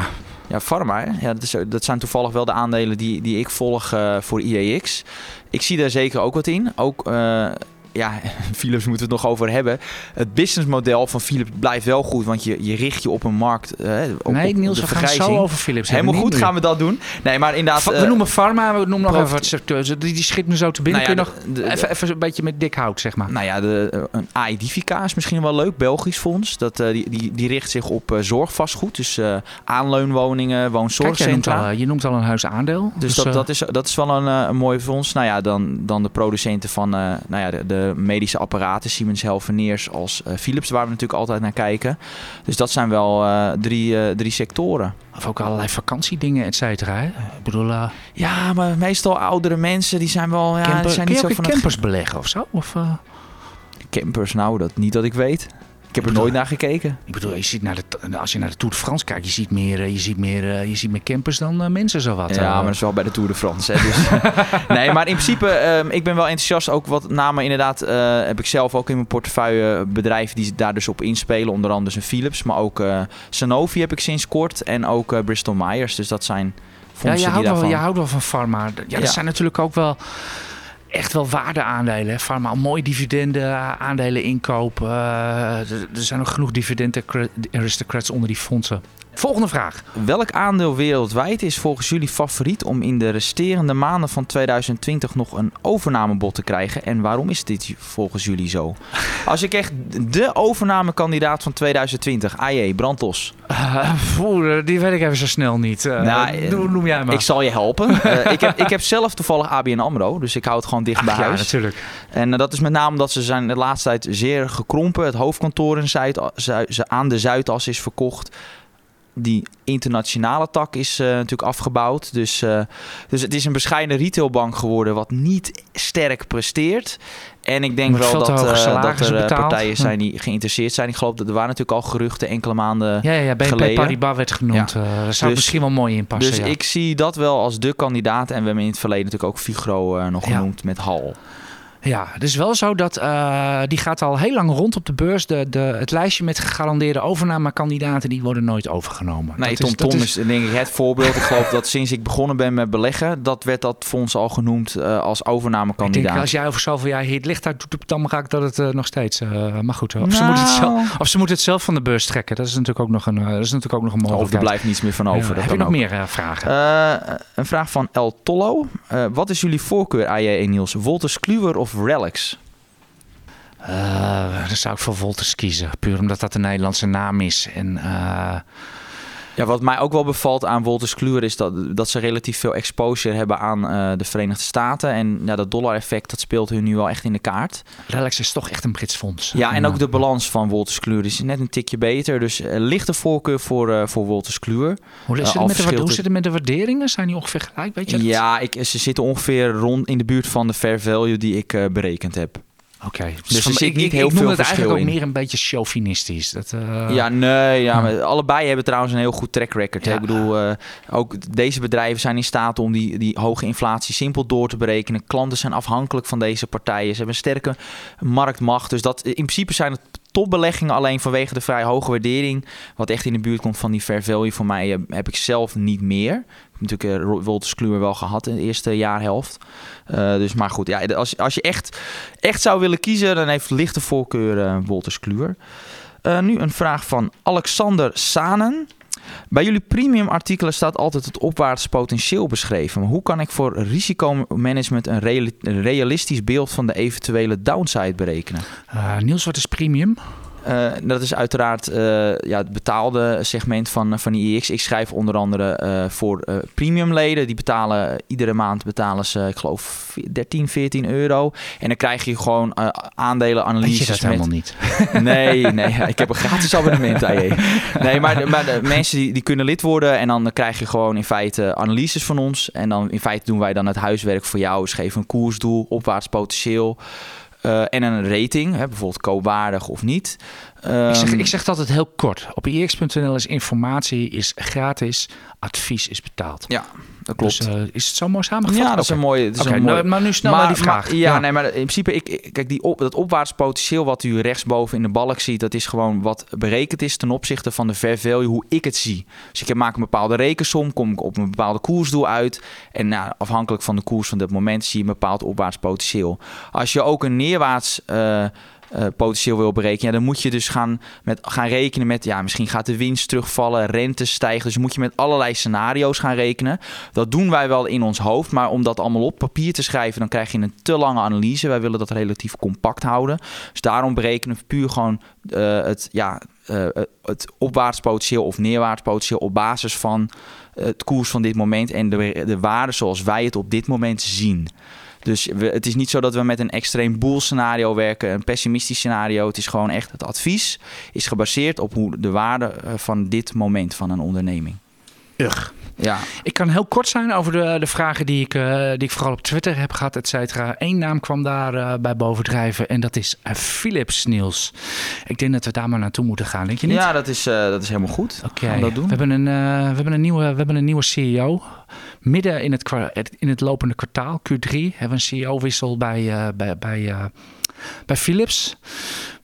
Ja, pharma. Ja, dat, zijn toevallig wel de aandelen die, die ik volg uh, voor IAX. Ik zie daar zeker ook wat in. Ook, uh, ja, Philips moeten we het nog over hebben. Het businessmodel van Philips blijft wel goed, want je, je richt je op een markt. Uh, op, nee, Niels, de we gaan zo over Philips Helemaal goed gaan we dat doen. Nee, maar inderdaad... we noemen pharma, we noemen nog even wat secteurs. Die, die schiet me zo te binnen. Nou ja, Kun je de, nog de, even, even een beetje met dik hout, zeg maar. Nou ja, de, een AIDifica is misschien wel leuk. Belgisch fonds. Dat, uh, die, die, die richt zich op uh, zorgvastgoed. Dus aanleunwoningen, woonzorgcentra. Kijk, je, noemt al, je noemt al een huisaandeel. Dus, dus dat, dat, is, dat is wel een, een mooi fonds. Nou ja, dan, dan de producenten van nou ja, de medische apparaten. Siemens Healthineers als Philips, waar we natuurlijk altijd naar kijken. Dus dat zijn wel drie, drie sectoren. Of ook allerlei vakantiedingen, et cetera. Hè? Ik bedoel... Uh... Ja, maar meestal oudere mensen, die zijn wel... Ja, Camper, die zijn kun niet zo van campers het... beleggen of zo? Of, uh... Campers, nou, dat niet dat ik weet. Ik heb er nooit naar gekeken. Ik bedoel, je ziet naar de, als je naar de Tour de France kijkt, je ziet meer, je ziet meer, je ziet meer campers dan uh, mensen zowat. Ja, maar dat is wel bij de Tour de France. Hè, dus. nee, maar in principe, um, ik ben wel enthousiast. Ook wat namen inderdaad, uh, heb ik zelf ook in mijn portefeuille bedrijven die daar dus op inspelen. Onder andere een Philips, maar ook uh, Sanofi heb ik sinds kort. En ook Bristol Myers. Dus dat zijn ja, je die houdt, daarvan... wel, je houdt wel van pharma. Ja, dat ja. zijn natuurlijk ook wel... echt wel waardeaandelen. Pharma, mooi dividenden, aandelen inkopen. Eh, er zijn nog genoeg dividenden aristocrats onder die fondsen. Volgende vraag. Welk aandeel wereldwijd is volgens jullie favoriet om in de resterende maanden van 2020 nog een overnamebod te krijgen? En waarom is dit volgens jullie zo? Als ik echt de overnamekandidaat van 2020, AJ, brandlos. Eh, poeh, die weet ik even zo snel niet. Eh, Nou, noem, jij maar. Ik zal je helpen. Eh, ik, heb, ik heb zelf toevallig ABN AMRO, dus ik hou het gewoon dicht Ach, bij ja, huis. natuurlijk. En eh, dat is met name omdat ze zijn de laatste tijd zeer gekrompen. Het hoofdkantoor in Zuid, aan de Zuidas is verkocht. Die internationale tak is eh, natuurlijk afgebouwd. Dus, eh, dus het is een bescheiden retailbank geworden wat niet sterk presteert. En ik denk wel dat, eh, dat er betaald. partijen Hm. zijn die geïnteresseerd zijn. Ik geloof dat er waren natuurlijk al geruchten enkele maanden. Ja, ja, ja BNP geleden. Paribas werd genoemd. Daar zou Dus- misschien wel mooi in passen. dus ja. ik zie dat wel als de kandidaat. En we hebben in het verleden natuurlijk ook Figro nog Ja. genoemd met Hal. Ja, het is wel zo dat eh, die gaat al heel lang rond op de beurs. De, de, het lijstje met gegarandeerde overnamekandidaten, die worden nooit overgenomen. Nee, Dat Tom is, dat Tom is- is denk ik het voorbeeld. Ik geloof dat sinds ik begonnen ben met beleggen, dat werd dat fonds al genoemd eh, als Ik denk, overnamekandidaat. als jij over zoveel jaar hier het licht uit doet, dan raakt dat het eh, nog steeds. maar goed, of, ze moeten het Nou. zelf, of ze moeten het zelf van de beurs trekken. Dat is natuurlijk ook nog een, dat is natuurlijk ook nog een Of er mogelijkheid. blijft niets meer van over. Heb je nog ook. meer vragen? Een vraag van El Tollo. Wat is jullie voorkeur, AJ en Niels? Wolters Kluwer of Relics? Eh, dan zou ik voor Wolters kiezen. Puur omdat dat een Nederlandse naam is. En eh, Ja, wat mij ook wel bevalt aan Wolters Kluwer is dat, dat ze relatief veel exposure hebben aan eh, de Verenigde Staten. En ja, dat dollar-effect dat speelt hun nu wel echt in de kaart. Relax is toch echt een Brits fonds. Ja, en ook de balans van Wolters Kluwer is net een tikje beter. Dus eh, lichte voorkeur voor, eh, voor Wolters Kluwer. Hoe, zit het met de, hoe het- zit het met de waarderingen? Zijn die ongeveer gelijk? Weet je dat? Ja, ik, ze zitten ongeveer rond in de buurt van de fair value die ik berekend heb. Oké. Dus zit ik, niet ik, heel ik noem veel het verschil eigenlijk ook meer een beetje chauvinistisch. Dat, eh, ja, nee, ja, maar allebei hebben trouwens een heel goed track record. Ja. Ik bedoel, eh, ook deze bedrijven zijn in staat om die, die hoge inflatie simpel door te berekenen. Klanten zijn afhankelijk van deze partijen. Ze hebben een sterke marktmacht. Dus dat, in principe zijn het topbeleggingen alleen vanwege de vrij hoge waardering. Wat echt in de buurt komt van die fair value. Voor mij eh, heb ik zelf niet meer. Natuurlijk uh, Wolters Kluwer wel gehad in de eerste jaarhelft. Eh, dus maar goed, ja, als, als je echt, echt zou willen kiezen, dan heeft lichte voorkeur eh Wolters Kluwer. Nu een vraag van Alexander Sanen. Bij jullie premium artikelen staat altijd het opwaarts potentieel beschreven. Maar hoe kan ik voor risicomanagement een, reali- een realistisch beeld van de eventuele downside berekenen? Eh, Niels, wat is premium? Eh, dat is uiteraard eh, ja, het betaalde segment van, van IEX. Ik schrijf onder andere eh, voor eh, premiumleden. Die betalen iedere maand betalen ze, ik geloof, 13, 14 euro. En dan krijg je gewoon eh Weet je dat met helemaal niet? Nee, nee, ik heb een gratis abonnement. Nee, maar, maar de mensen die, die kunnen lid worden en dan krijg je gewoon in feite analyses van ons. En dan in feite doen wij dan het huiswerk voor jou. Dus geven een koersdoel, opwaarts potentieel eh, en een rating. Hè, bijvoorbeeld koopwaardig of niet. ik, zeg, Ehm, ik zeg het altijd heel kort. Op ix.nl is informatie is gratis, advies is betaald. Ja, dat klopt. Dus, eh, is het zo mooi samengevat? ja, dat is een mooie. Is Oké, een mooie nou, maar nu snel naar die vraag. Maar, ja, nee, maar in principe, ik, ik- kijk, die op, dat opwaarts potentieel wat u rechtsboven in de balk ziet, dat is gewoon wat berekend is ten opzichte van de fair value, hoe ik het zie. Dus ik maak een bepaalde rekensom, kom ik op een bepaalde koersdoel uit. En nou, afhankelijk van de koers van dat moment zie je een bepaald opwaarts potentieel. Als je ook een neerwaarts eh, eh, potentieel wil berekenen, ja, dan moet je dus gaan, met, gaan rekenen met, ja, misschien gaat de winst terugvallen, rente stijgen. Dus moet je met allerlei scenario's gaan rekenen. Dat doen wij wel in ons hoofd, maar om dat allemaal op papier te schrijven, dan krijg je een te lange analyse. Wij willen dat relatief compact houden. Dus daarom berekenen we puur gewoon eh, het, ja, eh, het opwaarts potentieel of neerwaarts potentieel op basis van het koers van dit moment en de, de waarde zoals wij het op dit moment zien. Dus we, het is niet zo dat we met een extreem boel scenario werken, een pessimistisch scenario. Het is gewoon echt het advies is gebaseerd op hoe de waarde eh, van dit moment van een onderneming. Ugh. Ja, Ik kan heel kort zijn over de, de vragen die ik, eh, die ik vooral op Twitter heb gehad, et cetera. Eén naam kwam daar eh, bij bovendrijven en dat is eh, Philips Niels. Ik denk dat we daar maar naartoe moeten gaan, denk je niet? ja dat, is, dat is helemaal goed. Oké, Gaan we dat doen? we, hebben een, we, hebben een nieuwe, we hebben een nieuwe CEO. Midden in het, in het lopende kwartaal, Q3, hebben we een CEO-wissel bij, bij, bij, bij Philips.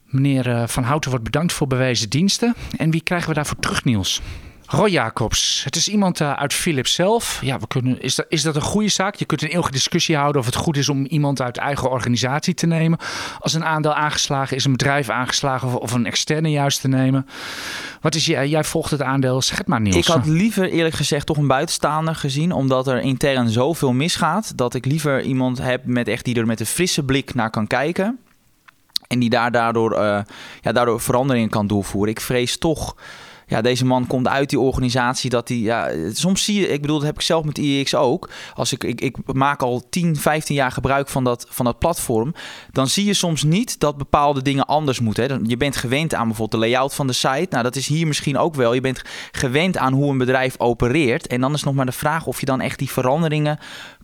Meneer Van Houten wordt bedankt voor bewezen diensten. En wie krijgen we daarvoor terug, Niels? Roy Jacobs, het is iemand uh, uit Philips zelf. Ja, we kunnen, is, dat, is dat een goede zaak? Je kunt een eeuwige discussie houden of het goed is om iemand uit eigen organisatie te nemen. Als een aandeel aangeslagen is, een bedrijf aangeslagen of, of een externe juist te nemen. Wat is jij? Jij volgt het aandeel, zeg het maar Niels. Ik had liever eerlijk gezegd toch een buitenstaander gezien, omdat er intern zoveel misgaat, dat ik liever iemand heb met echt die er met een frisse blik naar kan kijken. En die daar daardoor, uh, ja, daardoor veranderingen kan doorvoeren. Ik vrees toch ja, deze man komt uit die organisatie dat hij, ja, soms zie je, ik bedoel, dat heb ik zelf met IEX ook. Als ik, ik, ik maak al 10, 15 jaar gebruik van dat, van dat platform, dan zie je soms niet dat bepaalde dingen anders moeten. Hè. Je bent gewend aan bijvoorbeeld de layout van de site. Nou, dat is hier misschien ook wel. Je bent gewend aan hoe een bedrijf opereert. En dan is nog maar de vraag of je dan echt die veranderingen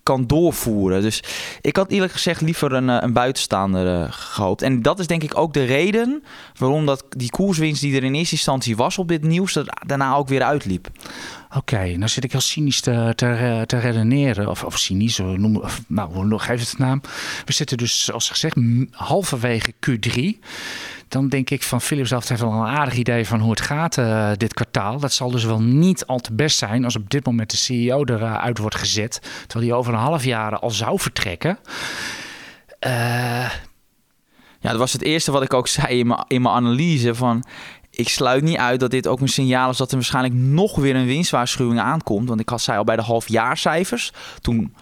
kan doorvoeren. Dus ik had eerlijk gezegd liever een, eh, een buitenstaander uh, gehoopt. En dat is denk ik ook de reden waarom dat die koerswinst die er in eerste instantie was op dit nieuws, dat daarna ook weer uitliep. Oké, nou zit ik heel cynisch te, te, te redeneren. Of, of cynisch, noem, of, nou, geef het naam. We zitten dus, zoals gezegd, halverwege Q3 dan denk ik van Philips zelf heeft wel een aardig idee van hoe het gaat uh, dit kwartaal. Dat zal dus wel niet al te best zijn als op dit moment de CEO eruit wordt gezet. Terwijl hij over een half jaar al zou vertrekken. Uh... Ja, dat was het eerste wat ik ook zei in mijn, in mijn analyse. Van, ik sluit niet uit dat dit ook een signaal is dat er waarschijnlijk nog weer een winstwaarschuwing aankomt. Want ik had zei al bij de halfjaarcijfers. Toen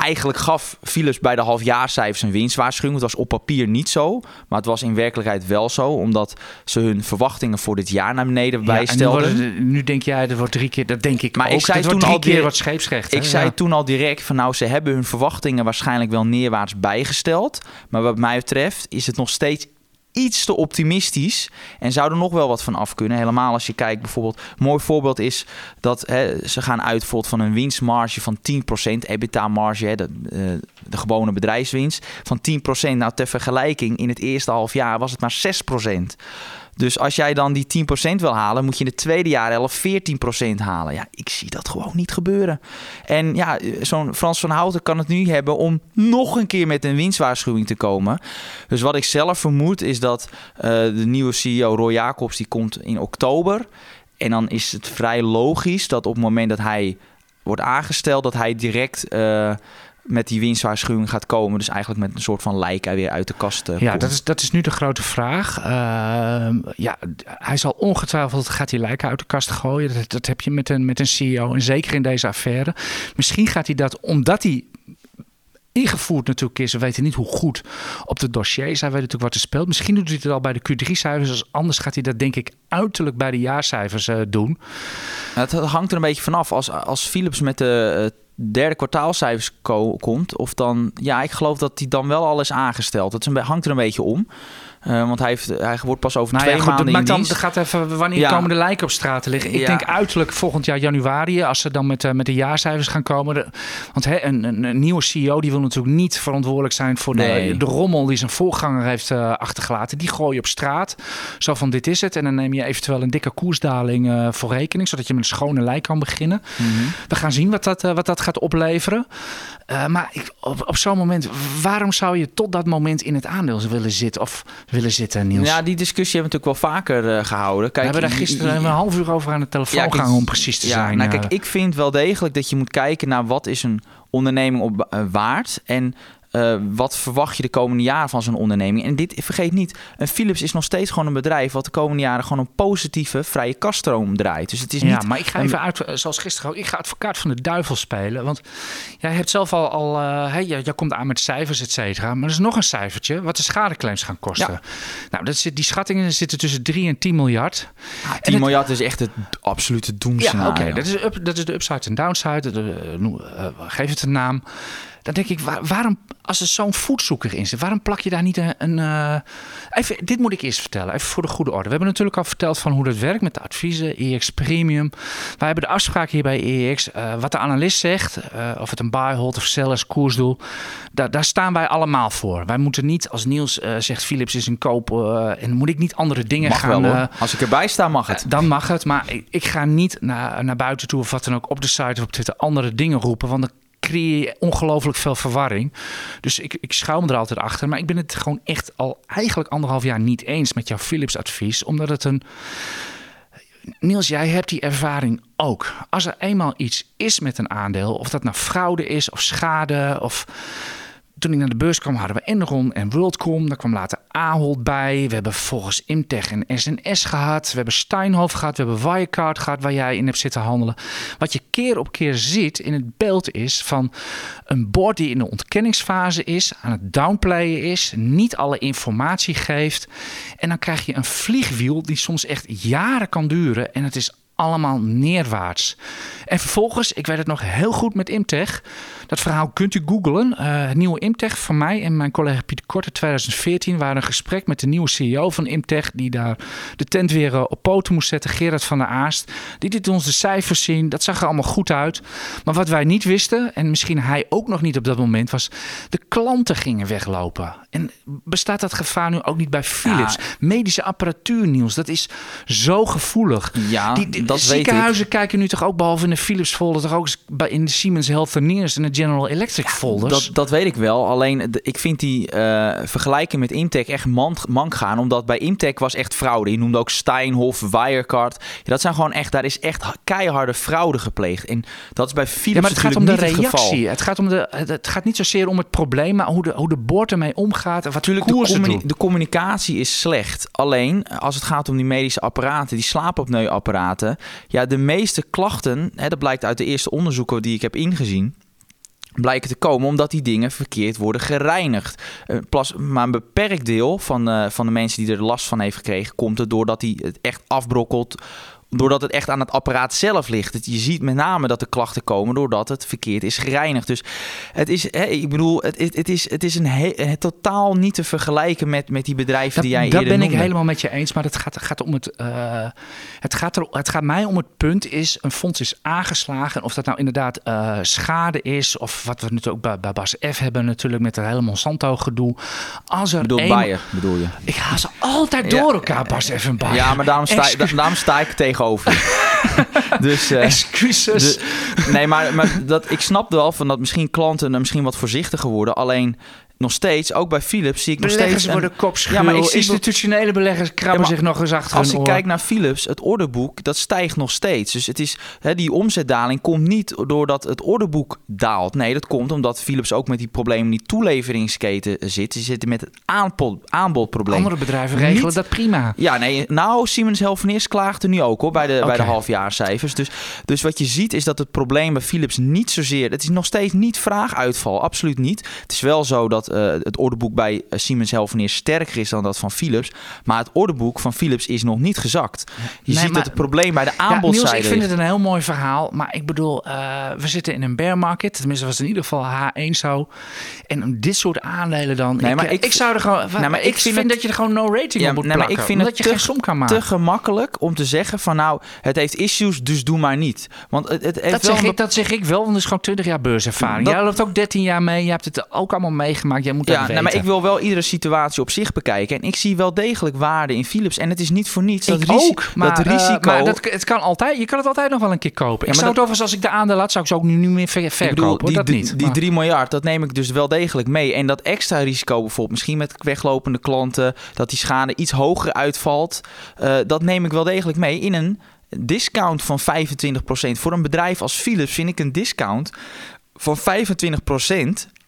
Eigenlijk gaf Philips bij de halfjaarcijfers een winstwaarschuwing. Het was op papier niet zo, maar het was in werkelijkheid wel zo, omdat ze hun verwachtingen voor dit jaar naar beneden bijstelden. Nu, nu, denk jij, er wordt drie keer, dat denk ik maar ook. Ik zei toen al keer wat scheepsrecht. Ik zei toen al direct van nou, ze hebben hun verwachtingen waarschijnlijk wel neerwaarts bijgesteld. Maar wat mij betreft is het nog steeds iets te optimistisch en zou er nog wel wat van af kunnen. Helemaal als je kijkt bijvoorbeeld, een mooi voorbeeld is dat hè, ze gaan uit van een winstmarge van 10%, EBITDA-marge, de, eh, de gewone bedrijfswinst van 10%. Nou, ter vergelijking, in het eerste half jaar was het maar 6%. Dus als jij dan die 10% wil halen, moet je in het tweede jaar 11 14% halen. Ja, ik zie dat gewoon niet gebeuren. En ja, zo'n Frans van Houten kan het nu hebben om nog een keer met een winstwaarschuwing te komen. Dus wat ik zelf vermoed is dat uh, de nieuwe CEO Roy Jacobs, die komt in oktober. En dan is het vrij logisch dat op het moment dat hij wordt aangesteld, dat hij direct uh, met die winstwaarschuwing gaat komen. Dus eigenlijk met een soort van lijk weer uit de kast uh, Ja, dat is, dat is nu de grote vraag. Uh, ja, hij zal ongetwijfeld gaat hij lijken uit de kast gooien. Dat, dat heb je met een, met een CEO en zeker in deze affaire. Misschien gaat hij dat omdat hij ingevoerd natuurlijk is. We weten niet hoe goed op de dossiers. Hij weet natuurlijk wat er speelt. Misschien doet hij het al bij de Q3-cijfers. Als anders gaat hij dat denk ik uiterlijk bij de jaarcijfers uh, doen. Het hangt er een beetje vanaf. Als, als Philips met de uh, derde kwartaalcijfers komt, of dan, ja, ik geloof dat hij dan wel al is aangesteld. Het hangt er een beetje om. Uh, want hij, heeft, hij wordt pas over nou twee ja, goed, maanden in dan, dienst. gaat even wanneer ja. komen de lijken op straat te liggen. Ik ja. denk uiterlijk volgend jaar januari, als ze dan met, uh, met de jaarcijfers gaan komen. De, want een, een, een, nieuwe CEO die wil natuurlijk niet verantwoordelijk zijn voor de, nee. de rommel die zijn voorganger heeft uh, achtergelaten. Die gooi je op straat. Zo van dit is het. En dan neem je eventueel een dikke koersdaling voor rekening, zodat je met een schone lijk kan beginnen. Mm -hmm. We gaan zien wat dat, wat dat gaat opleveren. Maar ik, op, op zo'n moment, waarom zou je tot dat moment in het aandeel willen zitten? Of willen zitten, Niels? Ja, die discussie hebben we natuurlijk wel vaker uh, gehouden. Kijk, we hebben daar gisteren een half uur over aan de telefoon ja, gegaan om precies te ja, zijn. Nou, kijk, ik vind wel degelijk dat je moet kijken naar wat is een onderneming op uh, waard en uh, wat verwacht je de komende jaren van zo'n onderneming? En dit, vergeet niet, een Philips is nog steeds gewoon een bedrijf... wat de komende jaren gewoon een positieve, vrije kaststroom draait. Dus het is ja, niet... maar ik ga even uit, zoals gisteren ook... ik ga advocaat van de duivel spelen. Want jij hebt zelf al... al uh, hey, jij, jij, komt aan met cijfers, et cetera. Maar er is nog een cijfertje wat de schadeclaims gaan kosten. Ja. Nou, dat zit, die schattingen zitten tussen 3 en 10 miljard. Ah, 10 en miljard is echt het absolute doemscenario. Ja, oké. Okay, dat, is up, dat is de upside en downside. De, uh, geef het een naam. Dan denk ik, waar, waarom, als er zo'n voedzoeker in zit, waarom plak je daar niet een. een uh... even, dit moet ik eerst vertellen, even voor de goede orde. We hebben natuurlijk al verteld van hoe dat werkt met de adviezen, EX Premium. Wij hebben de afspraak hier bij EX. Uh, wat de analist zegt, uh, of het een buy, hold of sell is koersdoel, daar, daar staan wij allemaal voor. Wij moeten niet, als Niels zegt Philips is een koop, en moet ik niet andere dingen mag gaan. Wel, als ik erbij sta, mag het. dan mag het, maar ik, ik, ga niet naar, naar buiten toe of wat dan ook op de site of op Twitter andere dingen roepen, want dan creëer je ongelooflijk veel verwarring. Dus ik, ik schuil me er altijd achter. Maar ik ben het gewoon echt al eigenlijk anderhalf jaar niet eens met jouw Philips advies. Omdat het een Niels, jij hebt die ervaring ook. Als er eenmaal iets is met een aandeel, of dat nou fraude is of schade of toen ik naar de beurs kwam, hadden we Enron en WorldCom. Daar kwam later Ahold bij. We hebben volgens Imtech en SNS gehad. We hebben Steinhoff gehad. We hebben Wirecard gehad, waar jij in hebt zitten handelen. Wat je keer op keer ziet in het beeld is van een board die in de ontkenningsfase is, aan het downplayen is, niet alle informatie geeft. En dan krijg je een vliegwiel die soms echt jaren kan duren. En het is allemaal neerwaarts. En vervolgens, ik weet het nog heel goed met Imtech. Dat verhaal kunt u googlen. Uh, het nieuwe Imtech van mij en mijn collega Pieter Korte 2014 waren een gesprek met de nieuwe CEO van Imtech. Die daar de tent weer uh, op poten moest zetten. Gerard van der Aast. Die liet ons de cijfers zien. Dat zag er allemaal goed uit. Maar wat wij niet wisten, en misschien hij ook nog niet op dat moment, was de klanten gingen weglopen. En bestaat dat gevaar nu ook niet bij Philips? Medische apparatuur, Niels, dat is zo gevoelig. Ja, die, die, dat ziekenhuizen kijken nu toch ook, behalve in de Philips folder, toch ook in de Siemens Healthineers en de General Electric folders? Dat, dat weet ik wel. Alleen ik vind die uh, vergelijking met Imtech echt mank, mank gaan. Omdat bij Imtech was echt fraude. Je noemde ook Steinhoff, Wirecard. Ja, dat zijn gewoon echt, daar is echt keiharde fraude gepleegd. En dat is bij Philips ja, maar het gaat om de reactie. Het, gaat om de, het gaat niet zozeer om het probleem, maar hoe de, hoe de boord ermee omgaat. En wat Natuurlijk, de, communi de communicatie is slecht. Alleen als het gaat om die medische apparaten, die slaapopneuapparaten. Ja, de meeste klachten, hè, dat blijkt uit de eerste onderzoeken die ik heb ingezien blijken te komen omdat die dingen verkeerd worden gereinigd. Plas, maar een beperkt deel van, uh, van de mensen die er last van heeft gekregen, komt er doordat hij het echt afbrokkelt doordat het echt aan het apparaat zelf ligt. Je ziet met name dat de klachten komen doordat het verkeerd is gereinigd. Dus het is, hè, ik bedoel, het, het, is, het is een het totaal niet te vergelijken met, met die bedrijven die jij dat eerder Dat ben ik helemaal met je eens, maar het gaat, gaat om het, uh, het, gaat er, het gaat mij om het punt is, een fonds is aangeslagen. Of dat nou inderdaad uh, schade is, of wat we natuurlijk ook bij, bij Bas F hebben natuurlijk met het hele Monsanto gedoe. Als er bedoel, een... Bayer, bedoel je? Ik ga ze altijd door elkaar, Bas F en Bayer. Ja, maar daarom sta, daarom sta ik tegen over. dus, uh, Excuses. nee, maar, maar dat, ik snap wel van dat misschien klanten misschien wat voorzichtiger worden. Alleen nog steeds, ook bij Philips, zie ik nog steeds... Beleggers worden kopschuw. Ja, maar institutionele beleggers krabben zich nog eens achter Als ik kijk naar Philips, het orderboek, dat stijgt nog steeds. Dus het is, hè, die omzetdaling komt niet doordat het orderboek daalt. Nee, dat komt omdat Philips ook met die problemen die toeleveringsketen zit. Ze zitten met het aanbod, aanbodprobleem. Andere bedrijven regelen niet, dat prima. Ja, nee, nou, Siemens Healthineers klaagt er nu ook hoor, bij de, bij de halfjaarcijfers. Dus, dus wat je ziet is dat het probleem bij Philips niet zozeer... Het is nog steeds niet vraaguitval, absoluut niet. Het is wel zo dat uh, het orderboek bij uh, Siemens Healthineers sterker is dan dat van Philips. Maar het orderboek van Philips is nog niet gezakt. Je ziet dat het probleem bij de aanbodzijde ja, ik vind het een heel mooi verhaal. Maar ik bedoel, uh, we zitten in een bear market. Tenminste was het in ieder geval H1 zo. En dit soort aandelen dan... Nee, ik, maar ik, ik zou er gewoon... Nee, maar ik, vind, dat je er gewoon no rating ja, op moet nee, plakken. Maar ik vind het je te, geen som kan maken. te gemakkelijk om te zeggen van nou, het heeft issues, dus doe maar niet. Want het, het heeft dat, zeg ik, dat zeg ik wel, want het is gewoon 20 jaar beurservaring. Dat, Jij loopt ook 13 jaar mee. Je hebt het ook allemaal meegemaakt. Jij moet ja, nee, maar ik wil wel iedere situatie op zich bekijken. En ik zie wel degelijk waarde in Philips. En het is niet voor niets. Dat ik ook, maar, dat risico... Uh, maar dat, het kan altijd, je kan het altijd nog wel een keer kopen. Ja, ik zou het overigens, als ik de aandeel had, zou ik ze ook nu niet meer verkopen. Bedoel, die, dat niet. Die 3 miljard, dat neem ik dus wel degelijk mee. En dat extra risico bijvoorbeeld, misschien met weglopende klanten, dat die schade iets hoger uitvalt. Uh, dat neem ik wel degelijk mee in een discount van 25%. Voor een bedrijf als Philips vind ik een discount van 25%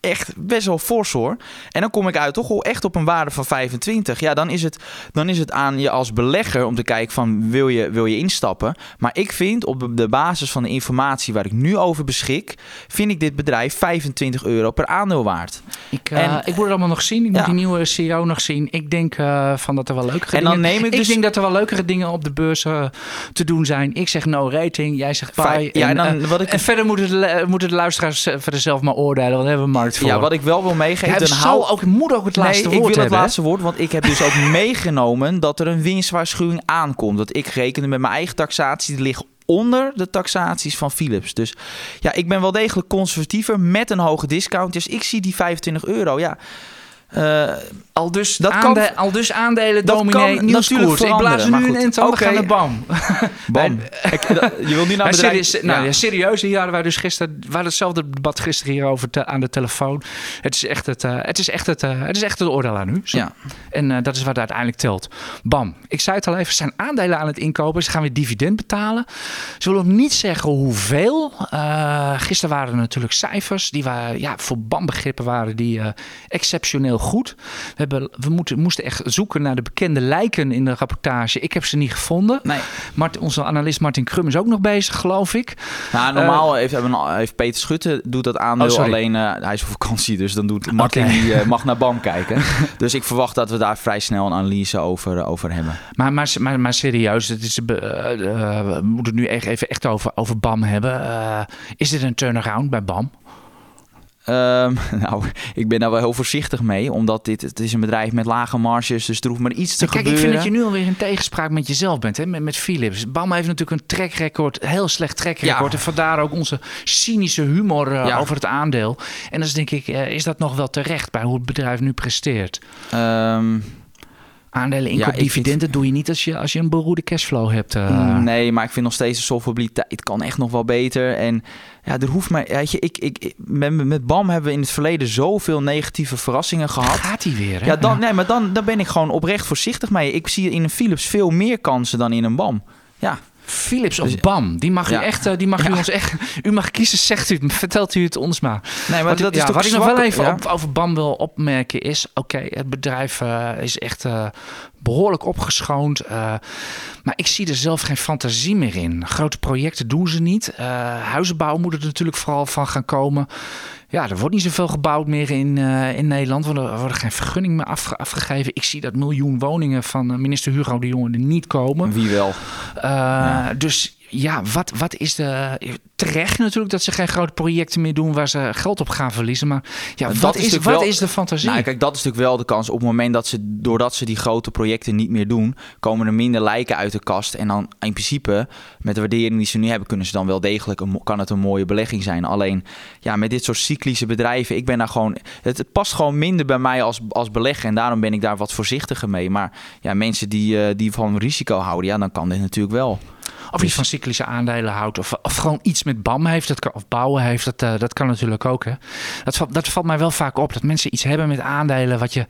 echt best wel fors hoor. En dan kom ik uit toch wel echt op een waarde van 25. Ja, dan is het, dan is het aan je als belegger om te kijken van wil je, wil je instappen. Maar ik vind op de basis van de informatie waar ik nu over beschik, vind ik dit bedrijf 25 euro per aandeel waard. Ik, uh, en, ik moet het allemaal nog zien. Ik moet die nieuwe CEO nog zien. Ik denk uh, van dat er wel leukere en dan dingen... Neem ik, dus... ik denk dat er wel leukere dingen op de beurs uh, te doen zijn. Ik zeg no rating, jij zegt. Ja, en, en, dan, wat ik... en verder moeten de, moeten de luisteraars verder zelf maar oordelen. Want hebben we voor. Ja, wat ik wel wil meegeven... Hij zal ook, moet ook het laatste nee, woord ik wil hebben, het laatste woord, want ik heb dus ook meegenomen dat er een winstwaarschuwing aankomt. Dat ik rekende met mijn eigen taxatie, die ligt onder de taxaties van Philips. Dus ja, ik ben wel degelijk conservatiever met een hoge discount. Dus ik zie die 25 euro, ja... Eh, Al dus, Dat kan- al dus aandelen dat dominee kan Niels natuurlijk Koers. Ik blaas er nu Oké. aan de bam. bam. Ik- dat- je wilt niet naar bedrijf... serieus, nou, Ja. ja, serieus, hier hadden wij dus gisteren, we hadden hetzelfde debat gisteren hierover te- aan de telefoon. Het is echt het, eh, het is echt het, eh, het is echt het oordeel aan u. Zo. Ja. En eh, dat is wat uiteindelijk telt. Bam. Ik zei het al even, ze zijn aandelen aan het inkopen. Ze gaan weer dividend betalen. Ze willen ook niet zeggen hoeveel. Eh, gisteren waren er natuurlijk cijfers. Die waren, ja, voor BAM-begrippen waren die eh, exceptioneel goed. We, hebben, we moeten, moesten echt zoeken naar de bekende lijken in de rapportage. Ik heb ze niet gevonden. Nee. Mart, onze analist Martin Krum is ook nog bezig, geloof ik. Nou, normaal heeft, hebben- heeft Peter Schutte doet dat aandeel Oh, alleen. eh, hij is op vakantie, dus dan doet Martin die, eh, mag naar BAM kijken. dus ik verwacht dat we daar vrij snel een analyse over, eh, over hebben. Maar, maar, maar, maar serieus, het is, eh, eh, we moeten het nu echt, even echt over, over BAM hebben. Eh, is dit een turnaround bij BAM? Ehm, nou, ik ben daar wel heel voorzichtig mee, omdat dit het is een bedrijf met lage marges, dus er hoeft maar iets te Kijk, ik gebeuren. vind dat je nu alweer in tegenspraak met jezelf bent, hè? Met, met Philips. BAM heeft natuurlijk een trackrecord, heel slecht trackrecord. Ja. En vandaar ook onze cynische humor eh, Ja. over het aandeel. En dan denk ik, eh, is dat nog wel terecht bij hoe het bedrijf nu presteert? Ehm, Aandelen, Ja, inkoop, dividenden doe je niet als je, als je een beroerde cashflow hebt. eh. Nee, maar ik vind nog steeds de solvabiliteit kan echt nog wel beter. En ja, er hoeft maar, weet je, ik, ik, met, met BAM hebben we in het verleden zoveel negatieve verrassingen gehad. Gaat hij weer, hè? Ja, dan, nee, maar dan, dan ben ik gewoon oprecht voorzichtig mee. Ik zie in een Philips veel meer kansen dan in een BAM. Ja, Philips of Dus- BAM, die mag u echt, eh, die mag u ons echt, u mag kiezen, zegt u, het, vertelt u het ons maar. nee, maar wat dat ik, is toch wat ik nog wel even op, over BAM wil opmerken is, oké, het bedrijf eh, is echt eh, behoorlijk opgeschoond, maar ik zie er zelf geen fantasie meer in. Grote projecten doen ze niet. Huizenbouw moet er natuurlijk vooral van gaan komen. Ja, er wordt niet zoveel gebouwd meer in, eh, in Nederland. Er worden, er worden geen vergunningen meer afge- afgegeven. Ik zie dat miljoen woningen van eh, minister Hugo de Jonge er niet komen. Wie wel? Uh, Dus ja, wat, wat is de. Terecht natuurlijk dat ze geen grote projecten meer doen waar ze geld op gaan verliezen. Maar ja, wat, is wat wel- is de fantasie? Nou, kijk, dat is natuurlijk wel de kans. Op het moment dat ze, doordat ze die grote projecten niet meer doen, komen er minder lijken uit de kast. En dan in principe, met de waardering die ze nu hebben, kunnen ze dan wel degelijk, een, kan het een mooie belegging zijn. Alleen, ja, met dit soort cyclische bedrijven, ik ben daar gewoon, het, het past gewoon minder bij mij als, als belegger. En daarom ben ik daar wat voorzichtiger mee. Maar ja, mensen die, eh, die van risico houden, ja, dan kan dit natuurlijk wel. Of je van cyclische aandelen houdt. Of, of gewoon iets met BAM heeft. Dat of bouwen heeft. Dat, eh, dat kan natuurlijk ook. Hè. Dat, dat valt mij wel vaak op. Dat mensen iets hebben met aandelen wat je.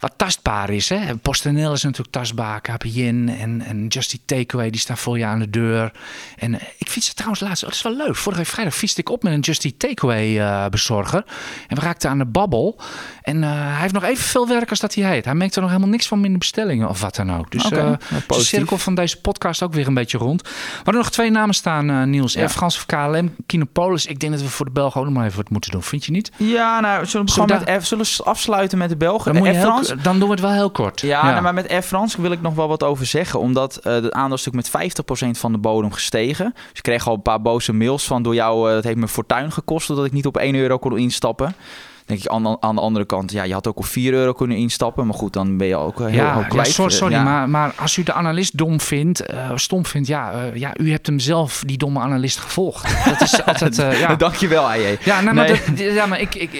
Wat tastbaar is. Hè? PostNL is natuurlijk tastbaar. KPN en, en Just Eat Takeaway. Die staan voor je aan de deur. En eh, ik fietste trouwens laatst. Oh, dat is wel leuk. Vorige week vrijdag fietste ik op met een Just Eat Takeaway eh, bezorger. En we raakten aan de babbel. En eh, hij heeft nog evenveel werk als dat hij heet. Hij merkt er nog helemaal niks van minder bestellingen of wat dan ook. Dus nou, is de cirkel van deze podcast ook weer een beetje rond. We hadden nog twee namen staan, Niels. Ja. Air France of KLM, Kinopolis. Ik denk dat we voor de Belgen ook nog maar even wat moeten doen. Vind je niet? Ja, nou, zullen we, Zullen we met F, zullen we afsluiten met de Belgen? Dan, moet je Air heel- France? dan doen we het wel heel kort. Ja, maar met Air France wil ik nog wel wat over zeggen. Omdat eh het aandeel is natuurlijk met 50% van de bodem gestegen. Dus ik kreeg al een paar boze mails van door jou. eh, het heeft me fortuin gekost dat ik niet op 1 euro kon instappen. Denk ik aan, de- aan de andere kant, ja, je had ook op 4 euro kunnen instappen. Maar goed, dan ben je ook eh, heel ja, ja, sorry, sorry Ja. maar, maar als u de analist dom vindt, eh, stom vindt, ja, eh, ja, u hebt hem zelf, die domme analist, gevolgd. Dat is altijd, eh, ja. Dankjewel, AJ. Ja, nou, maar, Nee. dat, ja, maar ik, ik,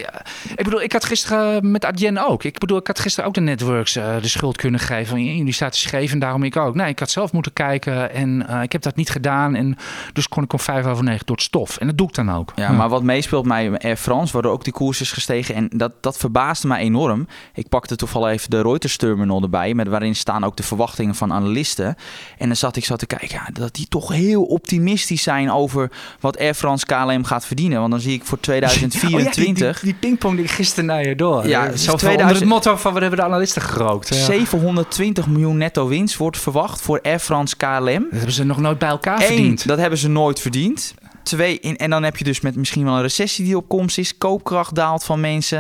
ik bedoel, ik had gisteren met Adyen ook. Ik bedoel, ik had gisteren ook de networks eh, de schuld kunnen geven. Jullie staat te scheef en daarom ik ook. Nee, ik had zelf moeten kijken en eh, ik heb dat niet gedaan. En dus kon ik om vijf over negen door het stof. En dat doe ik dan ook. Ja, maar wat meespeelt mij Air France, waardoor ook die koers is gestegen. En dat, dat verbaasde mij enorm. Ik pakte toevallig even de Reuters terminal erbij, met waarin staan ook de verwachtingen van analisten. En dan zat ik zo te kijken, ja, dat die toch heel optimistisch zijn over wat Air France KLM gaat verdienen. Want dan zie ik voor Oh ja, 2024 die, die, die pingpong die gisteren naar je door. Ja, zo 2000 onder het motto van we hebben de analisten gerookt. Ja. 720 miljoen netto winst wordt verwacht voor Air France KLM. Dat hebben ze nog nooit bij elkaar Eén, verdiend. dat hebben ze nooit verdiend. Twee, in- en dan heb je dus met misschien wel een recessie die op komst is. Koopkracht daalt van mensen.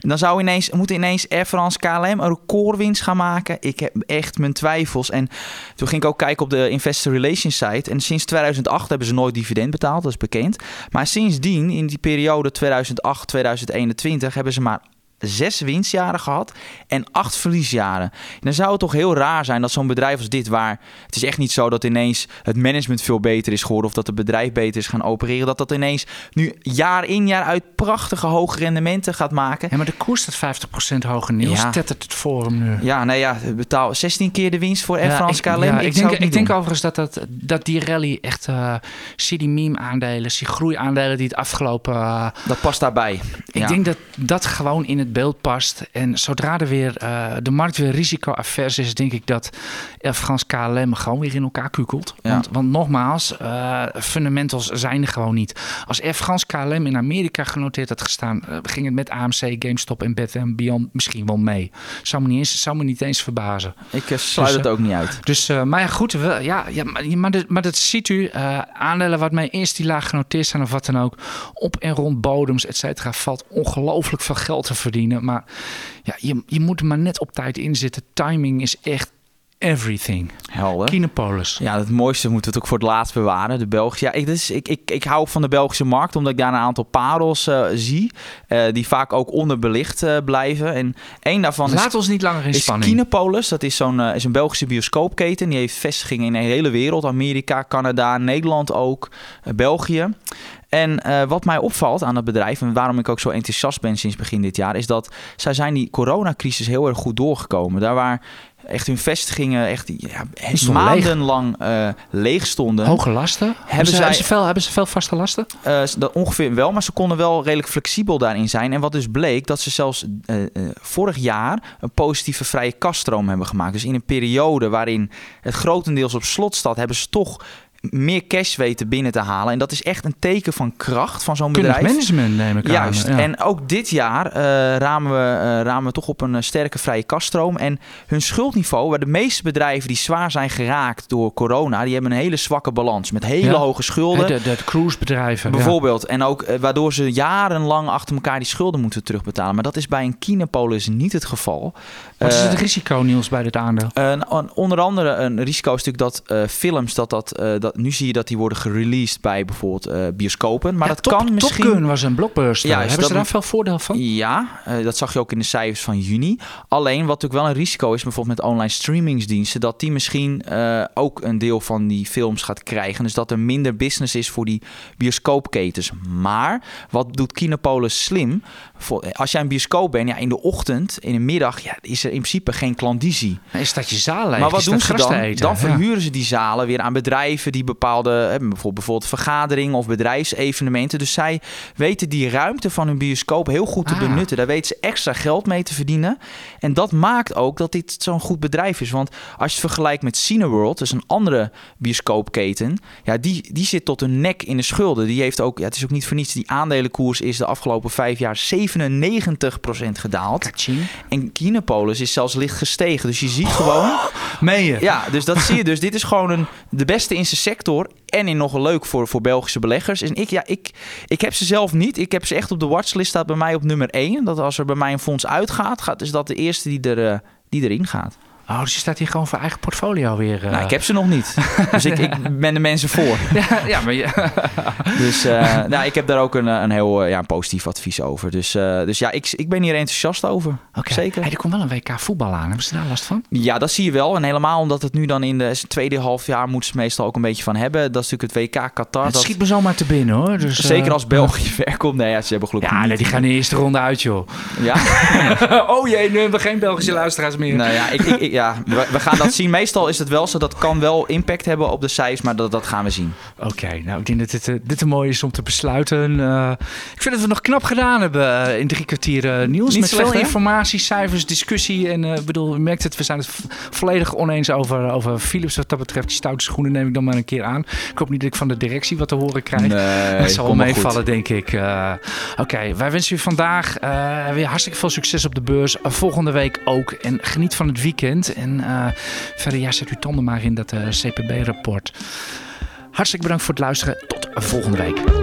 En dan zou ineens, moet ineens Air France KLM een recordwinst gaan maken. Ik heb echt mijn twijfels. En toen ging ik ook kijken op de Investor Relations site. En sinds 2008 hebben ze nooit dividend betaald, dat is bekend. Maar sindsdien, in die periode 2008-2021, hebben ze maar zes winstjaren gehad en acht verliesjaren. dan zou het toch heel raar zijn dat zo'n bedrijf als dit, waar het is echt niet zo dat ineens het management veel beter is geworden of dat het bedrijf beter is gaan opereren, dat dat ineens nu jaar in jaar uit prachtige hoge rendementen gaat maken. Ja, maar de koers staat 50% hoger. Niels Ja. tettert het voor hem nu. Ja, nee, ja, betaal 16 keer de winst voor Air Ja, France KLM. ja, ik, denk, ik denk overigens dat, dat, dat die rally echt... eh zie die meme-aandelen, zie groeiaandelen die het afgelopen... eh, dat past daarbij. ik denk dat dat gewoon in het beeld past. En zodra er weer, eh, de markt weer risico-avers is... denk ik dat France KLM gewoon weer in elkaar kukelt. Ja. Want, want nogmaals, eh, fundamentals zijn er gewoon niet. Als France KLM in Amerika genoteerd had gestaan... eh, ging het met AMC, GameStop en Bed Beyond misschien wel mee. Zou me niet eens, zou me niet eens verbazen. Ik sluit Dus, het ook niet uit. Dus, maar ja, goed. We, ja, ja, maar, maar, dat, maar dat ziet u. aandelen waarmee eerst die laag genoteerd zijn of wat dan ook. Op en rond bodems, et cetera. Valt ongelooflijk veel geld te verdienen. Maar ja, je, je moet er maar net op tijd in zitten. Timing is echt everything. Helder. Kinepolis. Ja, het mooiste moeten we het ook voor het laatst bewaren. De Belgische. Ja, ik, dus, ik, ik, ik hou van de Belgische markt, omdat ik daar een aantal parels eh, zie. eh, die vaak ook onderbelicht eh, blijven. En één daarvan is Laat ons niet langer in is spanning. Kinepolis. Dat is, zo'n, is een Belgische bioscoopketen. Die heeft vestigingen in de hele wereld. Amerika, Canada, Nederland ook. België. En eh, wat mij opvalt aan het bedrijf... en waarom ik ook zo enthousiast ben sinds begin dit jaar... is dat zij zijn die coronacrisis heel erg goed doorgekomen. Daar waar echt hun vestigingen echt ja, stonden leeg. maandenlang eh leeg stonden... Hoge lasten? Hebben, ze, zij- hebben, ze veel, hebben ze veel vaste lasten? Eh, dat ongeveer wel, maar ze konden wel redelijk flexibel daarin zijn. En wat dus bleek, dat ze zelfs vorig jaar een positieve vrije kaststroom hebben gemaakt. Dus in een periode waarin het grotendeels op slot staat, hebben ze toch meer cash weten binnen te halen. En dat is echt een teken van kracht van zo'n bedrijf. management neem ik Juist. aan. Ja. En ook dit jaar eh, ramen, we, eh, ramen we toch op een eh, sterke vrije kaststroom. En hun schuldniveau, waar de meeste bedrijven die zwaar zijn geraakt door corona, die hebben een hele zwakke balans met hele Ja. hoge schulden. de, de, de cruisebedrijven. ja. Bijvoorbeeld. En ook waardoor ze jarenlang achter elkaar die schulden moeten terugbetalen. Maar dat is bij een Kinepolis niet het geval. Wat is Eh, het risico, Niels, bij dit aandeel? onder andere een risico is natuurlijk dat eh, films, dat dat, eh, dat, nu zie je dat die worden gereleased bij bijvoorbeeld eh, bioscopen. Maar Ja, dat Top- kan misschien... Top Gun was een blockbuster. Juist, Hebben ze daar veel voordeel van? Ja, eh, dat zag je ook in de cijfers van juni. Alleen wat natuurlijk wel een risico is, bijvoorbeeld met online streamingsdiensten, dat die misschien eh, ook een deel van die films gaat krijgen. Dus dat er minder business is voor die bioscoopketens. Maar wat doet Kinopolis slim? Voor, als jij een bioscoop bent, ja, in de ochtend, in de middag, ja, is er principe geen klandizie. Nee, staat je zaal leeg. Maar wat doen ze dan? eten. Dan Ja. verhuren ze die zalen weer aan bedrijven die bepaalde, bijvoorbeeld, bijvoorbeeld vergaderingen of bedrijfsevenementen. Dus zij weten die ruimte van hun bioscoop heel goed te Ah. benutten. Daar weten ze extra geld mee te verdienen. En dat maakt ook dat dit zo'n goed bedrijf is. Want als je het vergelijkt met Cineworld, dus een andere bioscoopketen, ja, die, die zit tot hun nek in de schulden. Die heeft ook, ja, het is ook niet voor niets, die aandelenkoers is de afgelopen vijf jaar 97% gedaald. Kaching. En Kinepolis is zelfs licht gestegen. Dus je ziet gewoon. Meen je? Ja, dus dat zie je. Dus dit is gewoon een, de beste in zijn sector. En in nog leuk voor, voor Belgische beleggers. En ik, ja, ik, ik heb ze zelf niet. Ik heb ze echt op de watchlist. Staat bij mij op nummer 1. Dat als er bij mij een fonds uitgaat, gaat, is dat de eerste die, er, eh, die erin gaat. Oh, dus je staat hier gewoon voor eigen portfolio weer. eh. Nou, ik heb ze nog niet. Dus ik, ik ben de mensen voor. ja, ja, maar je... Dus eh, nou, ik heb daar ook een, eh, een heel ja, een positief advies over. Dus, dus ja, ik, ik ben hier enthousiast over. Oké. Zeker. Hey, er komt wel een WK voetbal aan. Hebben ze daar last van? Ja, dat zie je wel. En helemaal omdat het nu dan in de tweede half jaar moeten ze meestal ook een beetje van hebben. Dat is natuurlijk het WK Qatar. het dat, schiet me zomaar te binnen hoor. Dus, zeker als België ver komt. Nee, ja, ze hebben gelukkig Ja, nee, die gaan de eerste ronde uit joh. Ja? oh jee, nu hebben we geen Belgische luisteraars meer. nou ja, ik, ik, ik- ja we, we gaan dat zien. Meestal is het wel zo. Dat kan wel impact hebben op de cijfers. Maar dat, dat gaan we zien. Oké, nou ik denk dat dit, eh, dit een mooi is om te besluiten. Eh, ik vind dat we nog knap gedaan hebben eh, in drie kwartier uh, nieuws. Niet met slecht, veel hè? informatie, cijfers, discussie. En eh, ik bedoel, u merkt het, we zijn het volledig oneens over, over Philips wat dat betreft. Die stoute schoenen neem ik dan maar een keer aan. Ik hoop niet dat ik van de directie wat te horen krijg. Nee, dat zal meevallen, denk ik. Eh, Oké, wij wensen u vandaag eh, weer hartstikke veel succes op de beurs. Eh, volgende week ook. En geniet van het weekend. En eh, verder, ja, zet uw tanden maar in dat eh, CPB-rapport. Hartstikke bedankt voor het luisteren. Tot volgende week.